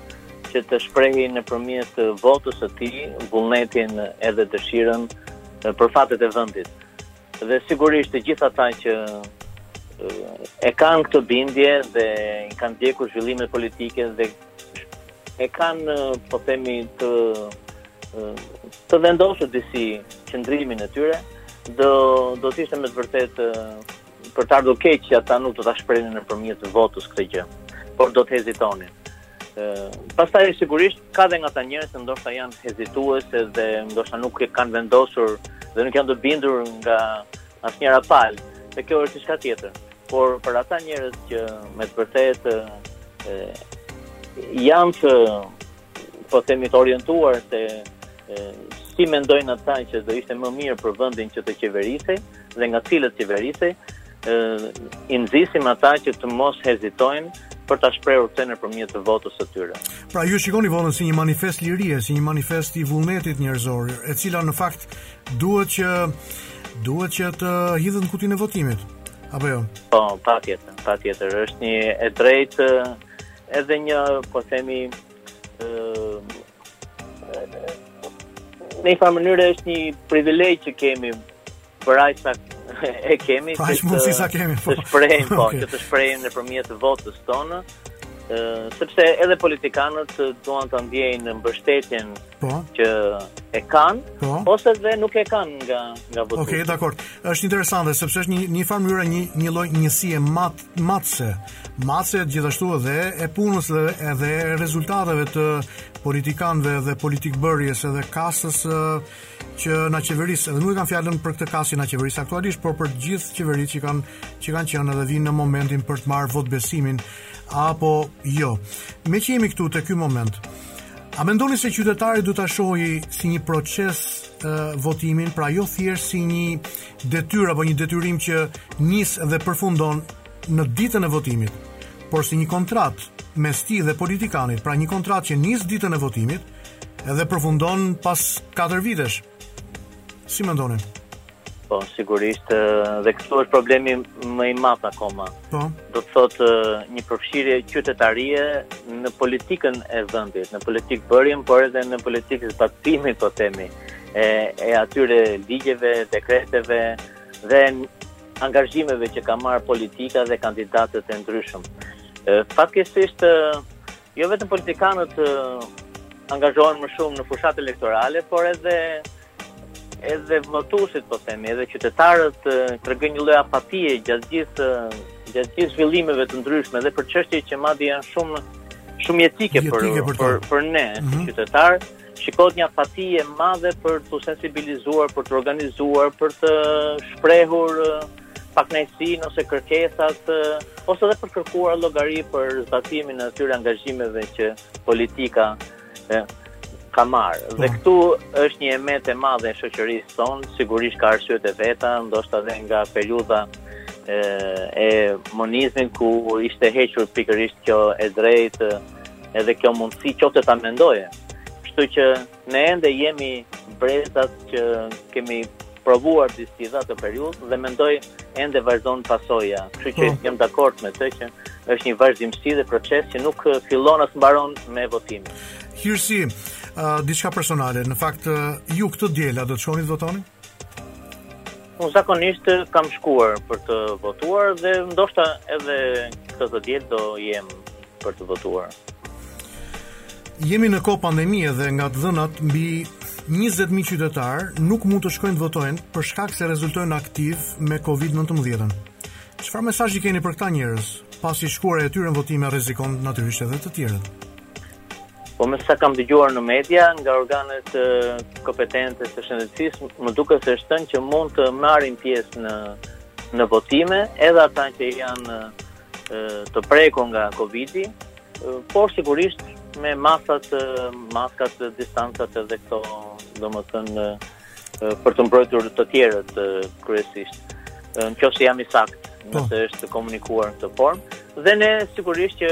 që të shprehi nëpërmjet votës së tij vullnetin edhe dëshirën për fatet e vendit. Dhe sigurisht të gjithë ata që e kanë këtë bindje dhe i kanë ndjekur zhvillimet politike dhe e kanë po themi të të vendosur disi qëndrimin e tyre, do do të ishte me të vërtetë Për të ardhur keq që ata nuk do ta shprehnin nëpërmjet votës këtë gjë, por do të hezitonin. Ë, pastaj sigurisht ka dhe nga ta njerëz që ndoshta janë hezituese dhe ndoshta nuk e kanë vendosur dhe nuk janë të bindur nga asnjëra palë. Dhe kjo është diçka tjetër. Por për ata njerëz që me të vërtetë janë të po themi të orientuar se si mendojnë ata që do ishte më mirë për vendin që të qeverisej dhe nga cilët qeverisej, ë i nxisim ata që të mos hezitojnë për ta shprehur këtë nëpërmjet të votës së tyre. Pra ju shikoni votën si një manifest lirie, si një manifest i vullnetit njerëzor, e cila në fakt duhet që duhet që të hidhet në kutinë e votimit. Apo jo? Po, patjetër, patjetër, është një e drejtë Edhe një, po themi, në një farë mënyrë është një privilegj që kemi për aq sa e kemi pa, që të, sa kemi, po. të shprehim, po, okay. që të shprehim nëpërmjet votës sonë, ë sepse edhe politikanët duan ta ndjejnë mbështetjen po. që e kanë, po. ose dhe nuk e kanë nga nga votës. Okej, okay, dakord. Është interesante sepse është një një farë mënyre një një lloj njësie mat Matëse. Matëse gjithashtu edhe e punës dhe edhe rezultateve të politikanëve dhe politikëbërjes edhe kastës që na qeveris, edhe nuk e kam fjalën për këtë kastë që na qeveris aktualisht, por për të gjithë qeveritë që kanë që kanë qenë edhe vijnë në momentin për të marrë votëbesimin apo jo. Meqë jemi këtu te ky moment, a mendoni se qytetari duhet ta shohi si një proces votimin, pra jo thjesht si një detyrë apo një detyrim që nis dhe përfundon në ditën e votimit, por si një kontratë mes tij dhe politikanit, pra një kontratë që nis ditën e votimit dhe përfundon pas 4 vitesh. Si mendoni? Po, sigurisht, dhe këtu është problemi më i madh akoma. Po? Do të thotë një përfshirje qytetarie në politikën e vendit, në politikëbërjen, por edhe në politikëzbatimin, po themi. e, e atyre ligjeve, dekreteve dhe angazhimeve që ka marrë politika dhe kandidatët e ndryshëm. Fatkeqësisht, jo vetëm politikanët angazhohen më shumë në fushatë elektorale, por edhe edhe votuesit po themi, edhe qytetarët tregojnë një lloj apatie gjatë gjithë gjatë gjithë zhvillimeve të ndryshme dhe për çështje që madje janë shumë shumë jetike, jetike për, për, për, për ne mm -hmm. qytetarë. Shikohet një apati e madhe për të sensibilizuar, për të organizuar, për të shprehur pakënaqësinë ose kërkesat ose edhe për kërkuar llogari për zbatimin e atyre angazhimeve që politika e, ka marrë. Dhe po. këtu është një e metë e madhe e shoqërisë tonë, sigurisht ka arsyet e veta, ndoshta edhe nga periudha e, e monizmit ku ishte hequr pikërisht kjo e drejtë edhe kjo mundësi qoftë ta mendoje. Kështu që ne ende jemi brezat që kemi provuar disi edhe atë periudhë dhe mendoj ende vazhdon pasoja. Kështu që po. jam dakord me të që është një vazhdimësi dhe proces që nuk fillon as mbaron me votimin. Hirsi, uh, diçka personale, në fakt uh, ju këtë të diel do të shkoni të votoni? Unë zakonisht kam shkuar për të votuar dhe ndoshta edhe këtë të diel do jem për të votuar. Jemi në kohë pandemie dhe nga të dhënat mbi 20.000 qytetarë nuk mund të shkojnë të votojnë për shkak se rezultojnë aktivë me COVID-19. Çfarë mesazhi keni për këta njerëz? Pasi shkuarja e tyre në votime rrezikon natyrisht edhe të tjerët. Po me sa kam dëgjuar në media nga organet kompetente të shëndetësisë, më duket se është thënë që mund të marrin pjesë në në votime edhe ata që janë të prekur nga Covidi, por sigurisht me masat, maskat, distancat edhe këto, domethënë për të mbrojtur të tjerët kryesisht. Në qoftë se jam i saktë, po. nëse është komunikuar në këtë formë, dhe ne sigurisht që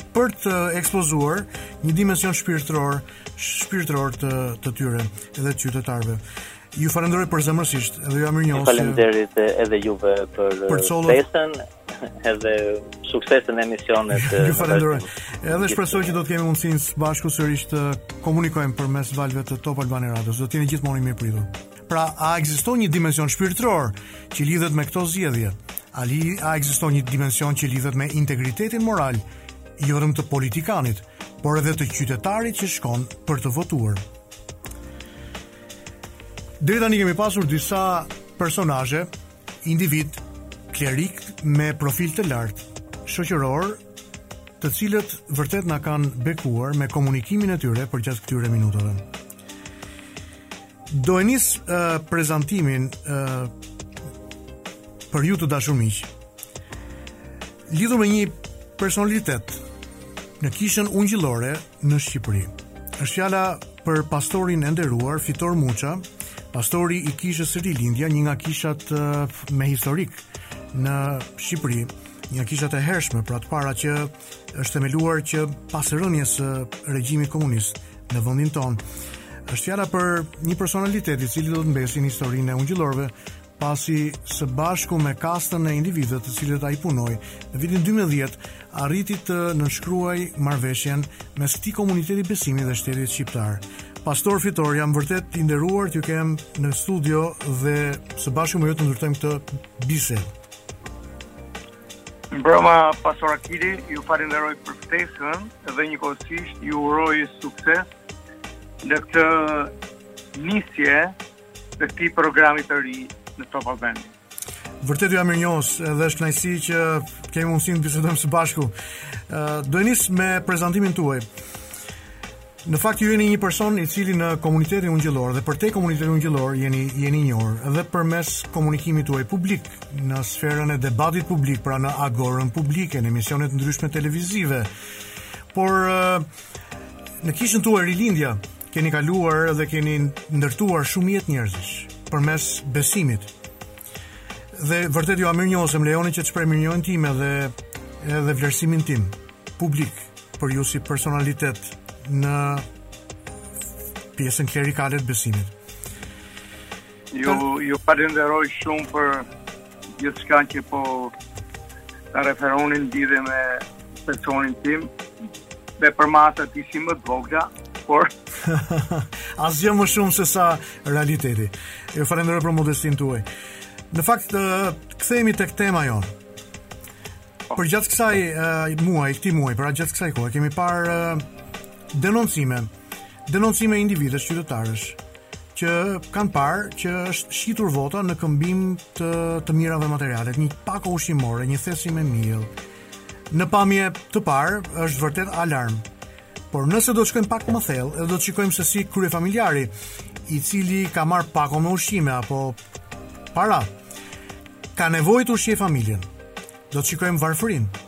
për të ekspozuar një dimension shpirtëror, shpirtëror të të tyre edhe të qytetarëve. Ju falenderoj përzemërsisht dhe ju jam mirënjohës. Faleminderit edhe juve për për ftesën edhe suksese në emisionin. Ju falenderoj. Edhe shpresoj që do të kemi mundësinë së bashku sërish të komunikojmë përmes valëve të Top Albania Radios. Do të jeni gjithmonë i mirëpritur. Pra, a ekziston një dimension shpirtëror që lidhet me këto zgjedhje? A li a ekziston një dimension që lidhet me integritetin moral, jo vetëm të politikanit, por edhe të qytetarit që shkon për të votuar? Deri tani kemi pasur disa personazhe, individë, klerikë me profil të lartë, shoqëror, të cilët vërtet na kanë bekuar me komunikimin e tyre përgjatë këtyre minutave. Do ta nis uh, prezantimin uh, për ju të dashur miq. Lidhur me një personalitet në kishën ungjillore në Shqipëri. Është fjala për pastorin e nderuar Fitor Muça, pastori i kishës Rilindja, një nga kishat uh, me historik në Shqipëri, nga kishat e hershme, pra të para që është themeluar që pas rënies së regjimit komunist në vendin tonë. Është fjala për një personalitet i cili do të mbesë në historinë e ungjillorëve pasi së bashku me kastën e individëve të cilët ai punoi në vitin 2010 arriti të nënshkruajë marrëveshjen mes këtij komuniteti besimi dhe shtetit shqiptar. Pastor Fitor, jam vërtet i nderuar t'ju kem në studio dhe së bashku me ju të ndërtojmë këtë bisedë. Mbrëma Pastor Akil, ju falenderoj për ftesën dhe njëkohësisht ju uroj sukses në këtë nisje të këtij programi të ri në Top Albania. Vërtet ju jam mirënjohës dhe është kënaqësi që kemi mundësinë të bisedojmë së bashku. Ë do e nis me prezantimin tuaj. Në fakt ju jeni një person i cili në komunitetin ungjillor dhe përtej komunitetit ungjillor jeni jeni njohur dhe përmes komunikimit tuaj publik në sferën e debatit publik, pra në agorën publike, në emisione të ndryshme televizive. Por në kishën tuaj Rilindja keni kaluar dhe keni ndërtuar shumë jetë njerëzish përmes besimit. Dhe vërtet ju jam mirënjohës, më lejoni që të shpreh mirënjohjen time dhe edhe vlerësimin tim publik për ju si personalitet në pjesën klerikale të besimit. Ju ju falenderoj shumë për gjithçka që po e referoni në lidhje me personin tim me përmasat e tij më të vogla, por... Asgjë më shumë se sa realiteti. Ju falenderoj për modestinë tuaj. Në fakt, kthehemi tek tema jonë. Përgjatë kësaj uh, muaj, këtij muaji, pra gjatë kësaj kohe, kemi parë uh, denoncime, denoncime individesh qytetarësh, që kanë parë që është shitur vota në këmbim të, të mirave materiale, një pako ushqimore, një thesi me miell, në pamje të parë, është vërtet alarm. Por nëse do të shkojmë pak më thellë, edhe do të shikojmë se si kryefamiljari, i cili ka marrë pako me ushqime apo para, ka nevojë të ushqejë familjen. Do të shikojmë varfërinë.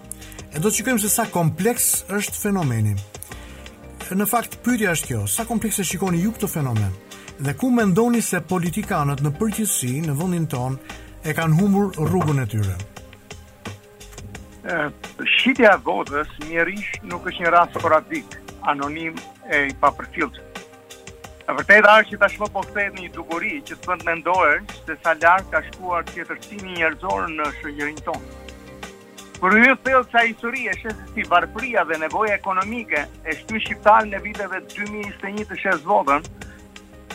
E do të shikojmë se sa kompleks është fenomeni. Në fakt pyetja është kjo, sa kompleks e shikoni ju këtë fenomen? Dhe ku mendoni se politikanët në përgjithësi në vendin tonë e kanë humbur rrugën e tyre? Shitja e votës mjerisht nuk është një rast sporadik, anonim e i papërfillshëm. E vërteta është që tashmë po kthehet në një dukuri që të bën të mendohesh se sa lart ka shkuar tjetërsimi njerëzor në shoqërinë tonë. Por hyrë thellë sa histori e shesë si varfëria dhe nevoja ekonomike e shtyn shqiptarin e viteve 2021 të shesë votën,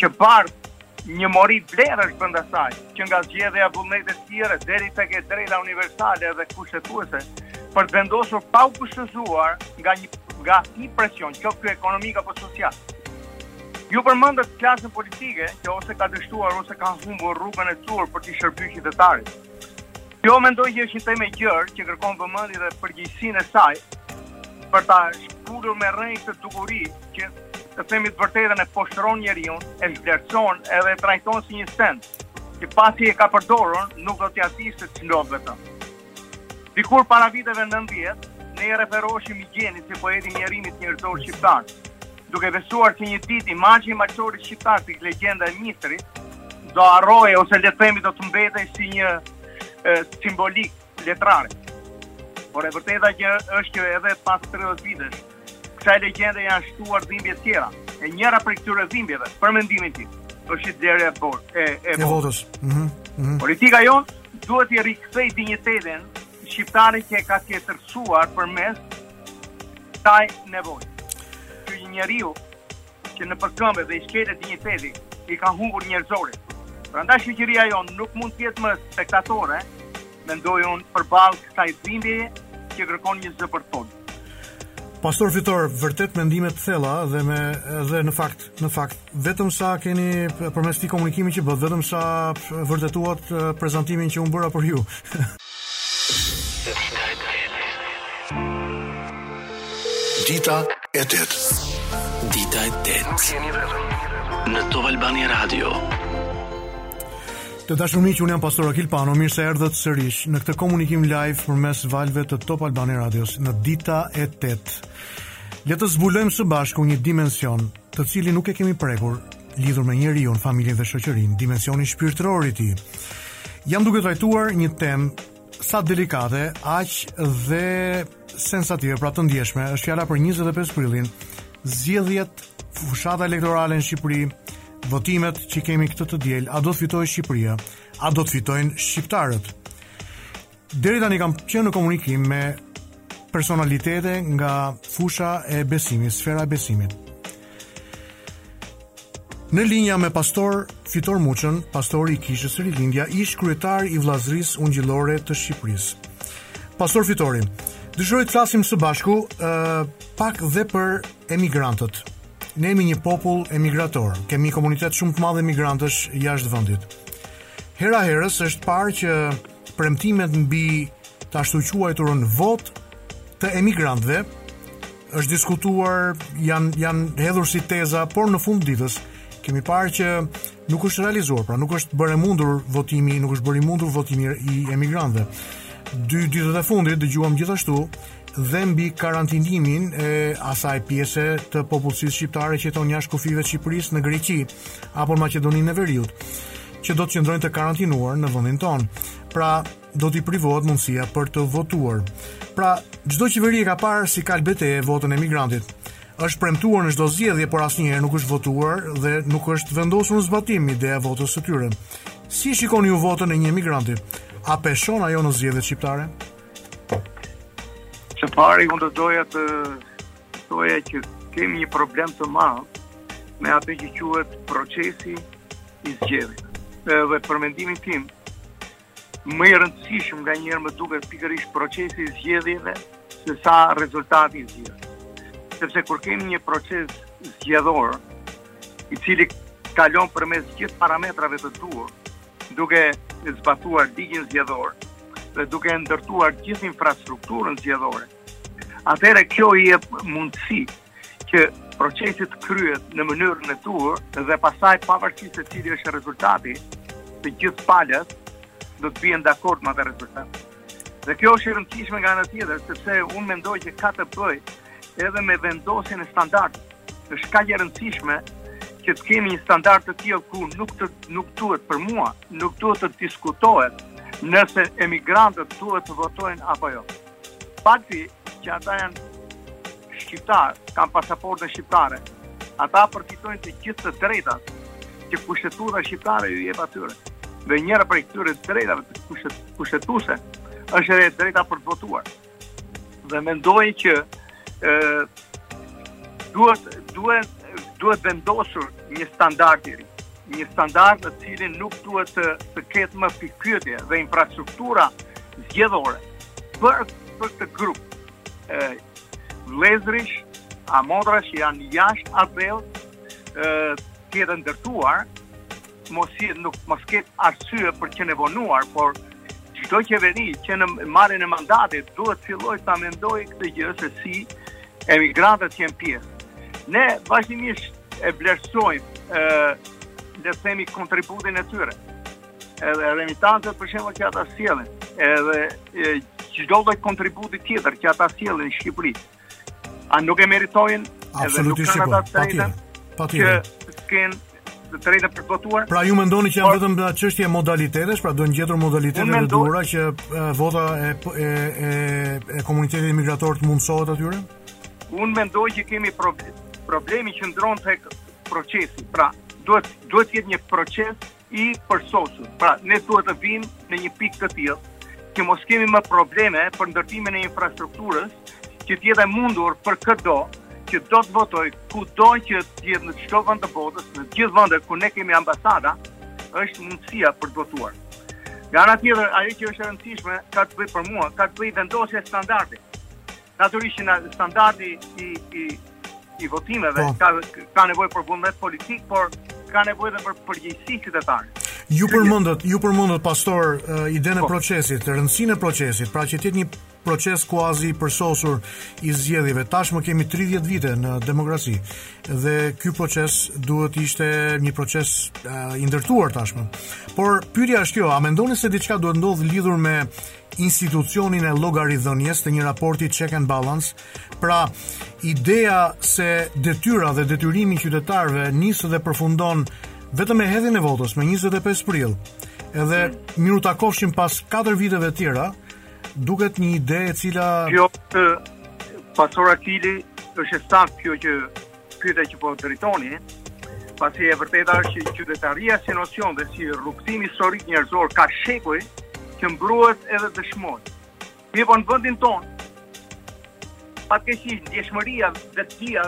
që bart Një mori vlerash është brenda saj, që nga zgjedhja e vullnetit e të tjera, deri tek e drejta universale dhe kushtetuese, për të vendosur pa u kushtëzuar nga një nga një presion, qoftë kjo ekonomik apo social. Ju përmendët klasën politike, që ose ka dështuar, ose ka humbur rrugën e tyre për t'i shërbyer qytetarit. Kjo mendoj që është një temë e gjerë që kërkon vëmendje dhe përgjegjësinë e saj për ta shkulur me rrënjë këtë dukuri që të themi të vërtetën e poshtëron njeriun, e zhvlerëson edhe e trajton si një send, që pasi e ka përdorur, nuk do t'ia dijë se ç'ndodh me të. Dikur para viteve 90, ne i referoheshim Migjenit si poeti i mjerimit njerëzor shqiptar. Duke besuar se një ditë imazhi i malësorit shqiptar tek legjenda e Misrit do harrohej ose le të themi do të mbetej si një e, simbolikë letrare. Por e vërteta që është që edhe pas 30 vitesh kësaj legjende i janë shtuar dhimbje të tjera. E njëra prej këtyre dhimbjeve, për mendimin tim, është i deri e botës, e e, e botës. Mm -hmm. Mm -hmm. Politika jonë duhet t'i rikthejë dinjitetin shqiptarit që e ka tjetërsuar përmes kësaj nevoje. Që një njeriu që nëpërkëmbet dhe i shkelet dinjiteti, i ka humbur njerëzorja. Prandaj shoqëria jonë nuk mund të jetë më spektatore, mendoj unë, përballë kësaj dhimbjeje që kërkon një zë për tonë. Pastor Fitor, vërtet mendime të thella dhe me dhe në fakt, në fakt, vetëm sa keni përmes këtij komunikimi që bëtë, vetëm sa vërtetuat prezantimin që unë bëra për ju. Dita e tetë. Dita e tetë. Nuk jeni vetëm. Në Top Albania Radio. Të dashur miq, unë jam Pastor Akil Pano, mirë se erdhët sërish në këtë komunikim live përmes valëve të Top Albania Radios në dita e 8. Le të zbulojmë së bashku një dimension, të cilin nuk e kemi prekur, lidhur me njeriun, familjen dhe shoqërinë, dimensioni shpirtëror i tij. Jam duke trajtuar një temë sa delikate, aq dhe sensitive, pra të ndjeshme, është fjala për 25 prillin, zgjedhjet, fushata elektorale në Shqipëri, votimet që kemi këtë të diel, a do të fitojë Shqipëria, a do të fitojnë shqiptarët. Deri tani kam qenë në komunikim me personalitete nga fusha e besimit, sfera e besimit. Në linjë jam me pastor Fitor Muçën, pastor i Kishës Rilindja, ish kryetar i Vëllazërisë Ungjillore të Shqipërisë. Pastor Fitor, dëshiroj të flasim së bashku ë uh, pak dhe për emigrantët. Ne jemi një popull emigrator, kemi një komunitet shumë të madh emigrantësh jashtë vendit. Herë-herës është parë që premtimet mbi të ashtuquajturën votë të emigrantëve është diskutuar, janë janë hedhur si teza, por në fund ditës kemi parë që nuk është realizuar, pra nuk është bërë i mundur votimi, nuk është bërë i mundur votimi i emigrantëve. Dy ditët e fundit dëgjuam gjithashtu dhe mbi karantinimin e asaj pjese të popullsisë shqiptare që jeton jashtë kufijve të Shqipërisë në Greqi apo në Maqedoninë e Veriut, që do të qëndrojnë të karantinuar në vendin tonë. Pra, do t'i privohet mundësia për të votuar. Pra, çdo qeveri e ka parë si kalë beteje votën e migrantit. Është premtuar në çdo zgjedhje, por asnjëherë nuk është votuar dhe nuk është vendosur në zbatim ideja e votës së tyre. Si shikoni ju votën e një migranti? A peshon ajo në zgjedhjet shqiptare? Së pari unë do doja të thoja që kemi një problem të madh me atë që quhet procesi i zgjedhjes. Dhe për mendimin tim, Më i rëndësishëm nganjëherë më duket pikërisht procesi i zgjedhjeve se sa rezultati i zgjedhjeve. Sepse kur kemi një proces zgjedhor, i cili kalon përmes gjithë parametrave të duhur, duke zbatuar ligjin zgjedhor dhe duke ndërtuar gjithë infrastrukturën zgjedhore, Atëherë kjo i jep mundësi që procesi të kryhet në mënyrën e duhur dhe pastaj pavarësisht se cili është rezultati, të gjithë palët do të bien dakord me atë rezultat. Dhe kjo është e rëndësishme nga ana tjetër, sepse unë mendoj që ka të bëjë edhe me vendosjen e standardit. Është kaq e rëndësishme që të kemi një standard të tillë ku nuk të nuk duhet për mua, nuk duhet të diskutohet nëse emigrantët duhet të votojnë apo jo. Fakti që ata janë shqiptarë, kanë pasaportën shqiptare, ata përfitojnë të gjithë të drejtat që kushtetuta shqiptare u jep atyre. Dhe njëra prej këtyre drejtave të kushtet, kushtetuese është e drejta për të votuar. Dhe mendoj që ë duhet duhet duhet vendosur një standard i ri. një standard të cilin nuk duhet të, të ketë më pikëpyetje dhe infrastruktura zgjedhore për, për këtë grup vëllezërish a motrash që janë jashtë atdheut të jetë ndërtuar mos i nuk mos ketë arsye për të qenë e vonuar por çdo qeveri që në marrjen e mandatit duhet të fillojë ta mendojë këtë gjë se si Emigrantët të jenë pjesë. Ne vazhdimisht e vlerësojmë ë le të themi kontributin e tyre. Edhe remitancat për shembull që ata sjellin, edhe çdo lloj kontributi tjetër që ata sjellin në Shqipëri. A nuk e meritojnë? Absolutisht po. Patjetër. Patjetër. Që skin të drejtë për të votuar. Pra ju mendoni që janë Por, vetëm çështje modalitetesh, pra duhen gjetur modalitete të duhura që e, vota e e e, e komunitetit migrator të mundësohet atyre? Unë mendoj që kemi problem. Problemi qëndron tek procesi. Pra, duhet duhet të jetë një proces i përsosur. Pra, ne duhet të vim në një pikë të tillë që mos kemi më probleme për ndërtimin e infrastrukturës, që të jetë e mundur për këdo që do të votoj kudo që të jetë në çdo vend të botës, në të gjithë vendet ku ne kemi ambasada, është mundësia për të votuar. Nga ana tjetër, ajo që është e rëndësishme ka të bëjë për mua, ka të bëjë vendosja e standardit. Natyrisht që standardi i i i votimeve po. ka ka nevojë për vullnet politik, por ka nevojë edhe për përgjegjësi qytetare. Ju përmendët, ju përmendët pastor uh, idenë e procesit, rëndësinë e procesit, pra që të jetë një proces kuazi i përsosur i zgjedhjeve. Tashmë kemi 30 vite në demokraci dhe ky proces duhet të ishte një proces uh, i ndërtuar tashmë. Por pyetja është kjo, a mendoni se diçka duhet të ndodhë lidhur me institucionin e llogaridhënies te një raporti check and balance, pra ideja se detyra dhe detyrimi i qytetarëve nis dhe përfundon vetëm me hedhjen e votës me 25 prill, edhe mirutakofshim pas 4 viteve tjera, Duket një ide e cila Kjo pastor Akili është e saktë kjo që pyetja që po drejtoni, pasi e vërteta është që qytetaria si nocion dhe si rrugëtim historik njerëzor ka shekuj që mbrujtet edhe dëshmohet. Mirëpo në vëndin tonë, fatkeqësisht ndjeshmëria dhe vetëdija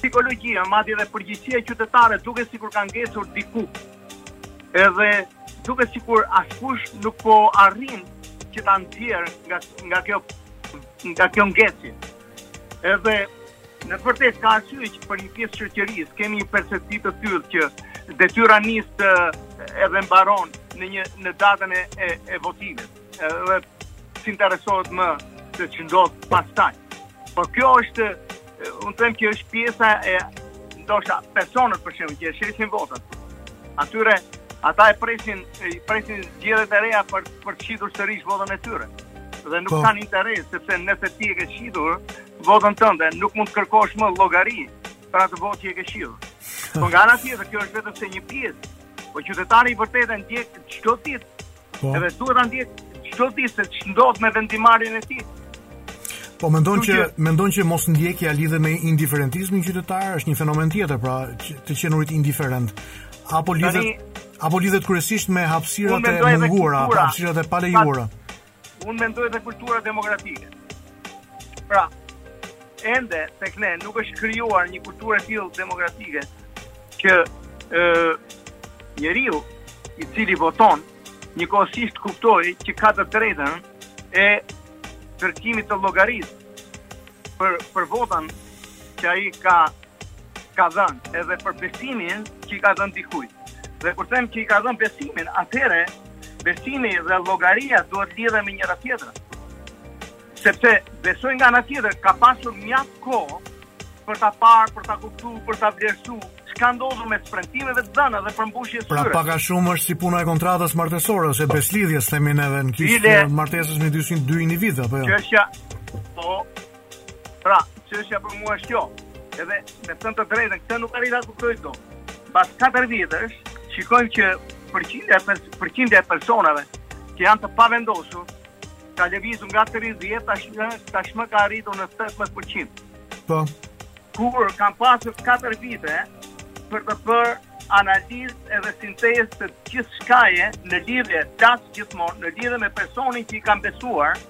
Psikologjia, madje dhe përgjegjësia qytetare duket sikur ka ngecur diku. Edhe duket sikur askush nuk po arrin që ta nxjerrë nga nga kjo nga kjo ngecje. Edhe në të vërtetë ka arsye që për një pjesë të shoqërisë kemi një perceptim të tillë që detyra nis edhe mbaron në një në datën e e, e votimit. dhe s'interesohet më se ç'ndodh pastaj. Por kjo është, unë them kjo është pjesa e ndoshta personët për shembull që shesin votat. Atyre ata e presin i presin zgjedhjet e reja për për të shitur sërish votën e tyre. Dhe nuk po. kanë interes sepse nëse ti e ke shitur votën tënde, nuk mund të kërkosh më llogari për atë votë që e ke shitur. Po nga ana tjetër kjo është vetëm se një pjesë. Po qytetari i vërtetë ndjek çdo ditë Po. Edhe duhet ta ndjekë çdo ditë se ç'ndodh me vendimarrjen e tij. Po mendon që mendon që mosndjekja lidhet me indiferentizmin qytetar është një fenomen tjetër, pra të qenurit indiferent apo lidhet Tani, apo lidhet kryesisht me hapësirat e munguara, hapësirat e palejuara. Unë mendoj edhe kultura demokratike. Pra, ende tek ne nuk është krijuar një kulturë e tillë demokratike që ë njeriu i cili voton njëkohësisht kupton që ka të drejtën e kërkimit të llogarisë për për votën që ai ka ka dhënë edhe për besimin që i ka dhënë dikujt. Dhe kur them që i ka dhënë besimin, atëherë besimi dhe llogaria duhet të lidhen me njëra tjetrën. Sepse besoj nga ana tjetër ka pasur mjaft kohë për ta parë, për ta kuptuar, për ta vlerësuar ç'ka ndodhur mes premtimeve të dhëna dhe përmbushjes së pra, tyre. Pra pak a shumë është si puna e kontratës martesore ose po. besëlidhjes themi neve në kishë martesës mes dy individëve apo jo. Çështja po Pra, çështja për mua është kjo. Edhe me thënë të drejtën, këtë nuk arrij ta kuptoj dot. Pas 4 vitesh, shikojmë që përqindja e përqindja e personave që janë të pavendosur ka lëvizur nga 30 tash tashmë ka arritur në 80%. Po. Kur kanë pasur 4 vite për të bërë analizë edhe sintezë të gjithçkaje në lidhje, tash gjithmonë në lidhje me personin që i kanë besuar,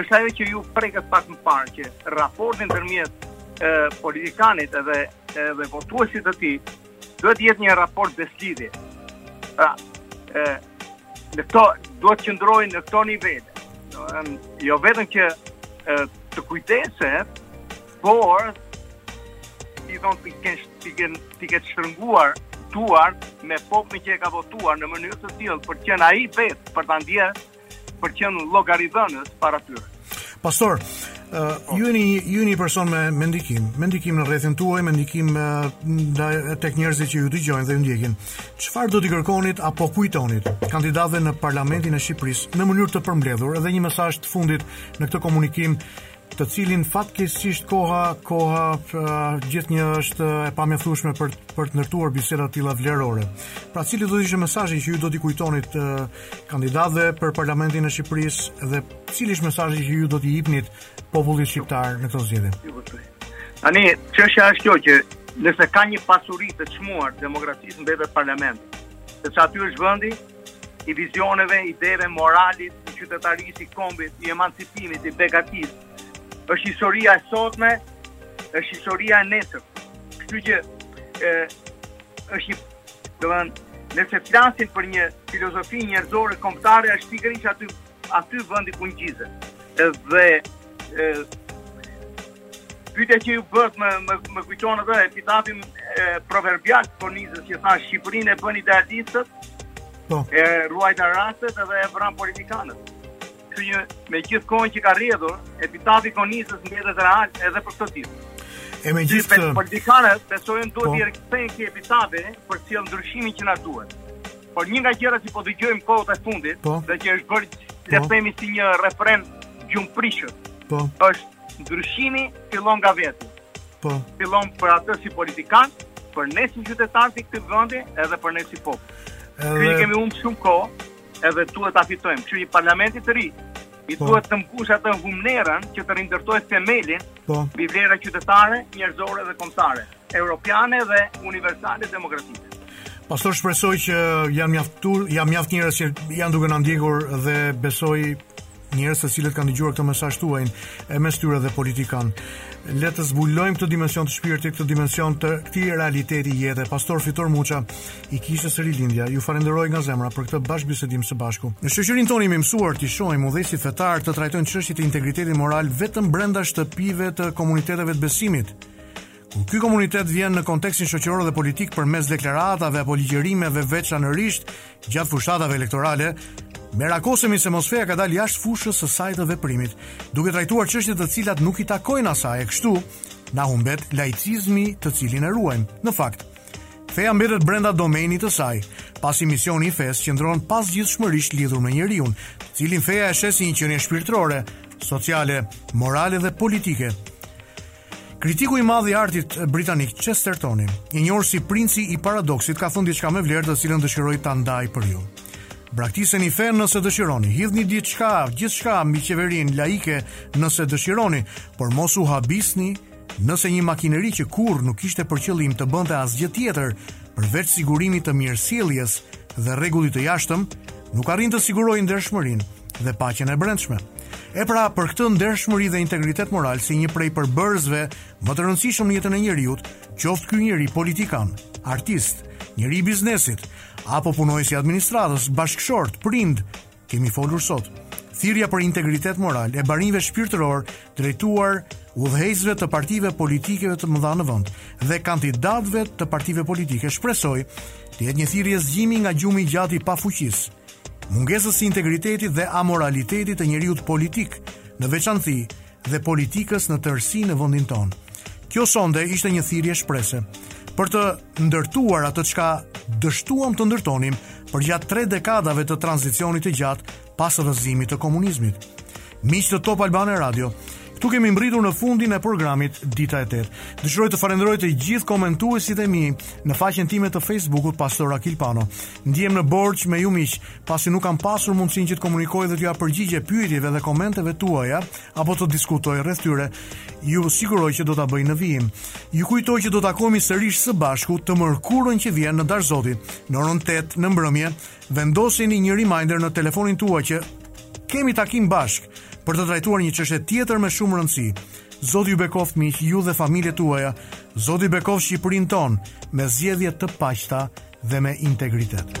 është ajo që ju prekët pak më parë që raporti ndërmjet politikanit edhe edhe votuesit të tij duhet të jetë një raport besëlidhjeje. Pra, ë në këto duhet të qëndrojnë në këto nivele. Jo vetëm që e, të kujdeset, por ti don të kesh ti ke ti ke shtrënguar duart me popullin që e ka votuar në mënyrë të tillë për qenë ai vet për ta ndjerë për të qenë llogaridhënës para tyre. Pastor, uh, ju jeni ju jeni një person me me ndikim, me ndikim në rrethin tuaj, me ndikim uh, tek njerëzit që ju dëgjojnë dhe ju ndjekin. Çfarë do t'i kërkonit apo kujtonit kandidatëve në Parlamentin e Shqipërisë në mënyrë të përmbledhur dhe një mesazh të fundit në këtë komunikim të cilin fatkeqësisht koha koha gjithnjë është e pamjaftueshme për për të ndërtuar biseda të tilla vlerore. Pra cili do të ishte mesazhi që ju do t'i kujtonit kandidatëve për parlamentin e Shqipërisë dhe cili është mesazhi që ju do t'i jepnit popullit shqiptar në këto zgjedhje? Tani, çështja është kjo që nëse ka një pasuri të çmuar demokracia mbetet parlamenti. Sepse aty është vendi i vizioneve, ideve, moralit, i qytetarisë, i kombit, i emancipimit, i begatisë, është historia e sotme, është historia e nesër. Kështu që e, është një, do nëse flasim për një filozofi njerëzore kombëtare, është pikërisht aty Aty vëndi ku ngjizet. Dhe... E, Pyte që ju bëtë më, më, më kujton edhe epitafin e, proverbial të Konicës që tha Shqipërin e bën idealistët, po. e ruajtën rastet edhe e vranë politikanët. Që një, me gjithë kohën që ka rrjedhur, epitafi i Konicës mbetet real edhe për këtë ditë. E me gjithë të... Politikanët, besoj duhet po. t'i rikthehen këtij epitafi për të sjellë ndryshimin që na duhet. Por një nga gjërat që po dëgjojmë kohët e fundit, po. dhe që është bërë po. le të themi si një refren gjumëprishës. Po. Është ndryshimi fillon nga vetja. Po. Fillon për atë si politikan, për ne si qytetarë të këtij vendi, edhe për ne si popull. Edhe... Kemi kemi humbur shumë kohë, edhe duhet ta fitojmë. Kështu që parlamentit të ri i po. duhet të mbushë atë humnerën që të rindërtojë themelin po. mbi vlera qytetare, njerëzore dhe kombëtare. europiane dhe universale demokratike. Pastor shpresoj që janë mjaft, janë mjaft njerëz që janë duke na ndjekur dhe besoj njerëz të cilët kanë dëgjuar këtë mesazh tuajin e mes tyre dhe politikanë. Le të zbulojmë këtë dimension të shpirtit, këtë dimension të këtij realiteti jete. Pastor Fitor Muça i Kishës së Rilindja. Ju falenderoj nga zemra për këtë bashkëbisedim së bashku. Në shoqërinë tonë jemi mësuar t'i shohim udhëheqësit fetarë të trajtojnë çështje të integritetit moral vetëm brenda shtëpive të komuniteteve të besimit. Ky komunitet vjen në kontekstin shoqëror dhe politik përmes deklaratave apo ligjërimeve veçanërisht gjatë fushatave elektorale, merakosemi se mos feja ka dalë jashtë fushës së saj të veprimit, duke trajtuar çështje të cilat nuk i takojnë asaj, e kështu na humbet laicizmi të cilin e ruajmë. Në fakt, feja mbetet brenda domenit të saj, pasi misioni i fesë qëndron pazgjidhshmërisht lidhur me njeriun, të cilin feja e sheh si një qenie shpirtërore, sociale, morale dhe politike. Kritiku i madh i artit britanik Chestertoni, i njohur si Princi i Paradoksit, ka thënë diçka me vlerë të cilën dëshiroj ta ndaj për ju. Braktiseni fenë nëse dëshironi, hidhni diçka, gjithçka mbi qeverinë laike nëse dëshironi, por mos u habisni nëse një makineri që kurrë nuk kishte për qëllim të bënte asgjë tjetër përveç sigurimit të mirësjelljes dhe rregullit të jashtëm, nuk arrin të sigurojë ndershmërinë dhe paqen e brendshme. E pra, për këtë ndershmëri dhe integritet moral si një prej përbërësve më të rëndësishëm në jetën e njeriut, qoftë ky njeri politikan, artist, njeri i biznesit, apo punonjës i administratës, bashkëshort, prind, kemi folur sot. Thirrja për integritet moral e barinjve shpirtërorë drejtuar udhëheqësve të partive politike të mëdha në vend dhe kandidatëve të partive politike shpresoj të jetë një thirrje zgjimi nga gjumi i gjatë i pafuqisë mungesës së integritetit dhe amoralitetit të njeriut politik në veçanti dhe politikës në tërësi në vendin tonë. Kjo sonte ishte një thirrje shprese për të ndërtuar atë çka dështuam të ndërtonim përgjatë tre dekadave të tranzicionit të gjatë pas rrëzimit të komunizmit. Miq të Top Albania Radio, këtu kemi mbërritur në fundin e programit Dita e Tetë. Dëshiroj të falënderoj të gjithë komentuesit e mi në faqen time të Facebookut Pastor Akil Pano. Ndihem në borxh me ju miq, pasi nuk kam pasur mundësinë që të komunikoj dhe t'ju jap përgjigje pyetjeve dhe komenteve tuaja apo të diskutoj rreth tyre. Ju siguroj që do ta bëj në vijim. Ju kujtoj që do takohemi sërish së bashku të mërkurën që vjen në dashtë Zoti, në orën 8 në mbrëmje Vendosini një reminder në telefonin tuaj që kemi takim bashkë për të trajtuar një çështje tjetër me shumë rëndësi. Zoti ju bekoftë miq, ju dhe familjet tuaja. Zoti bekoftë Shqipërinë tonë me zgjedhje të paqta dhe me integritet.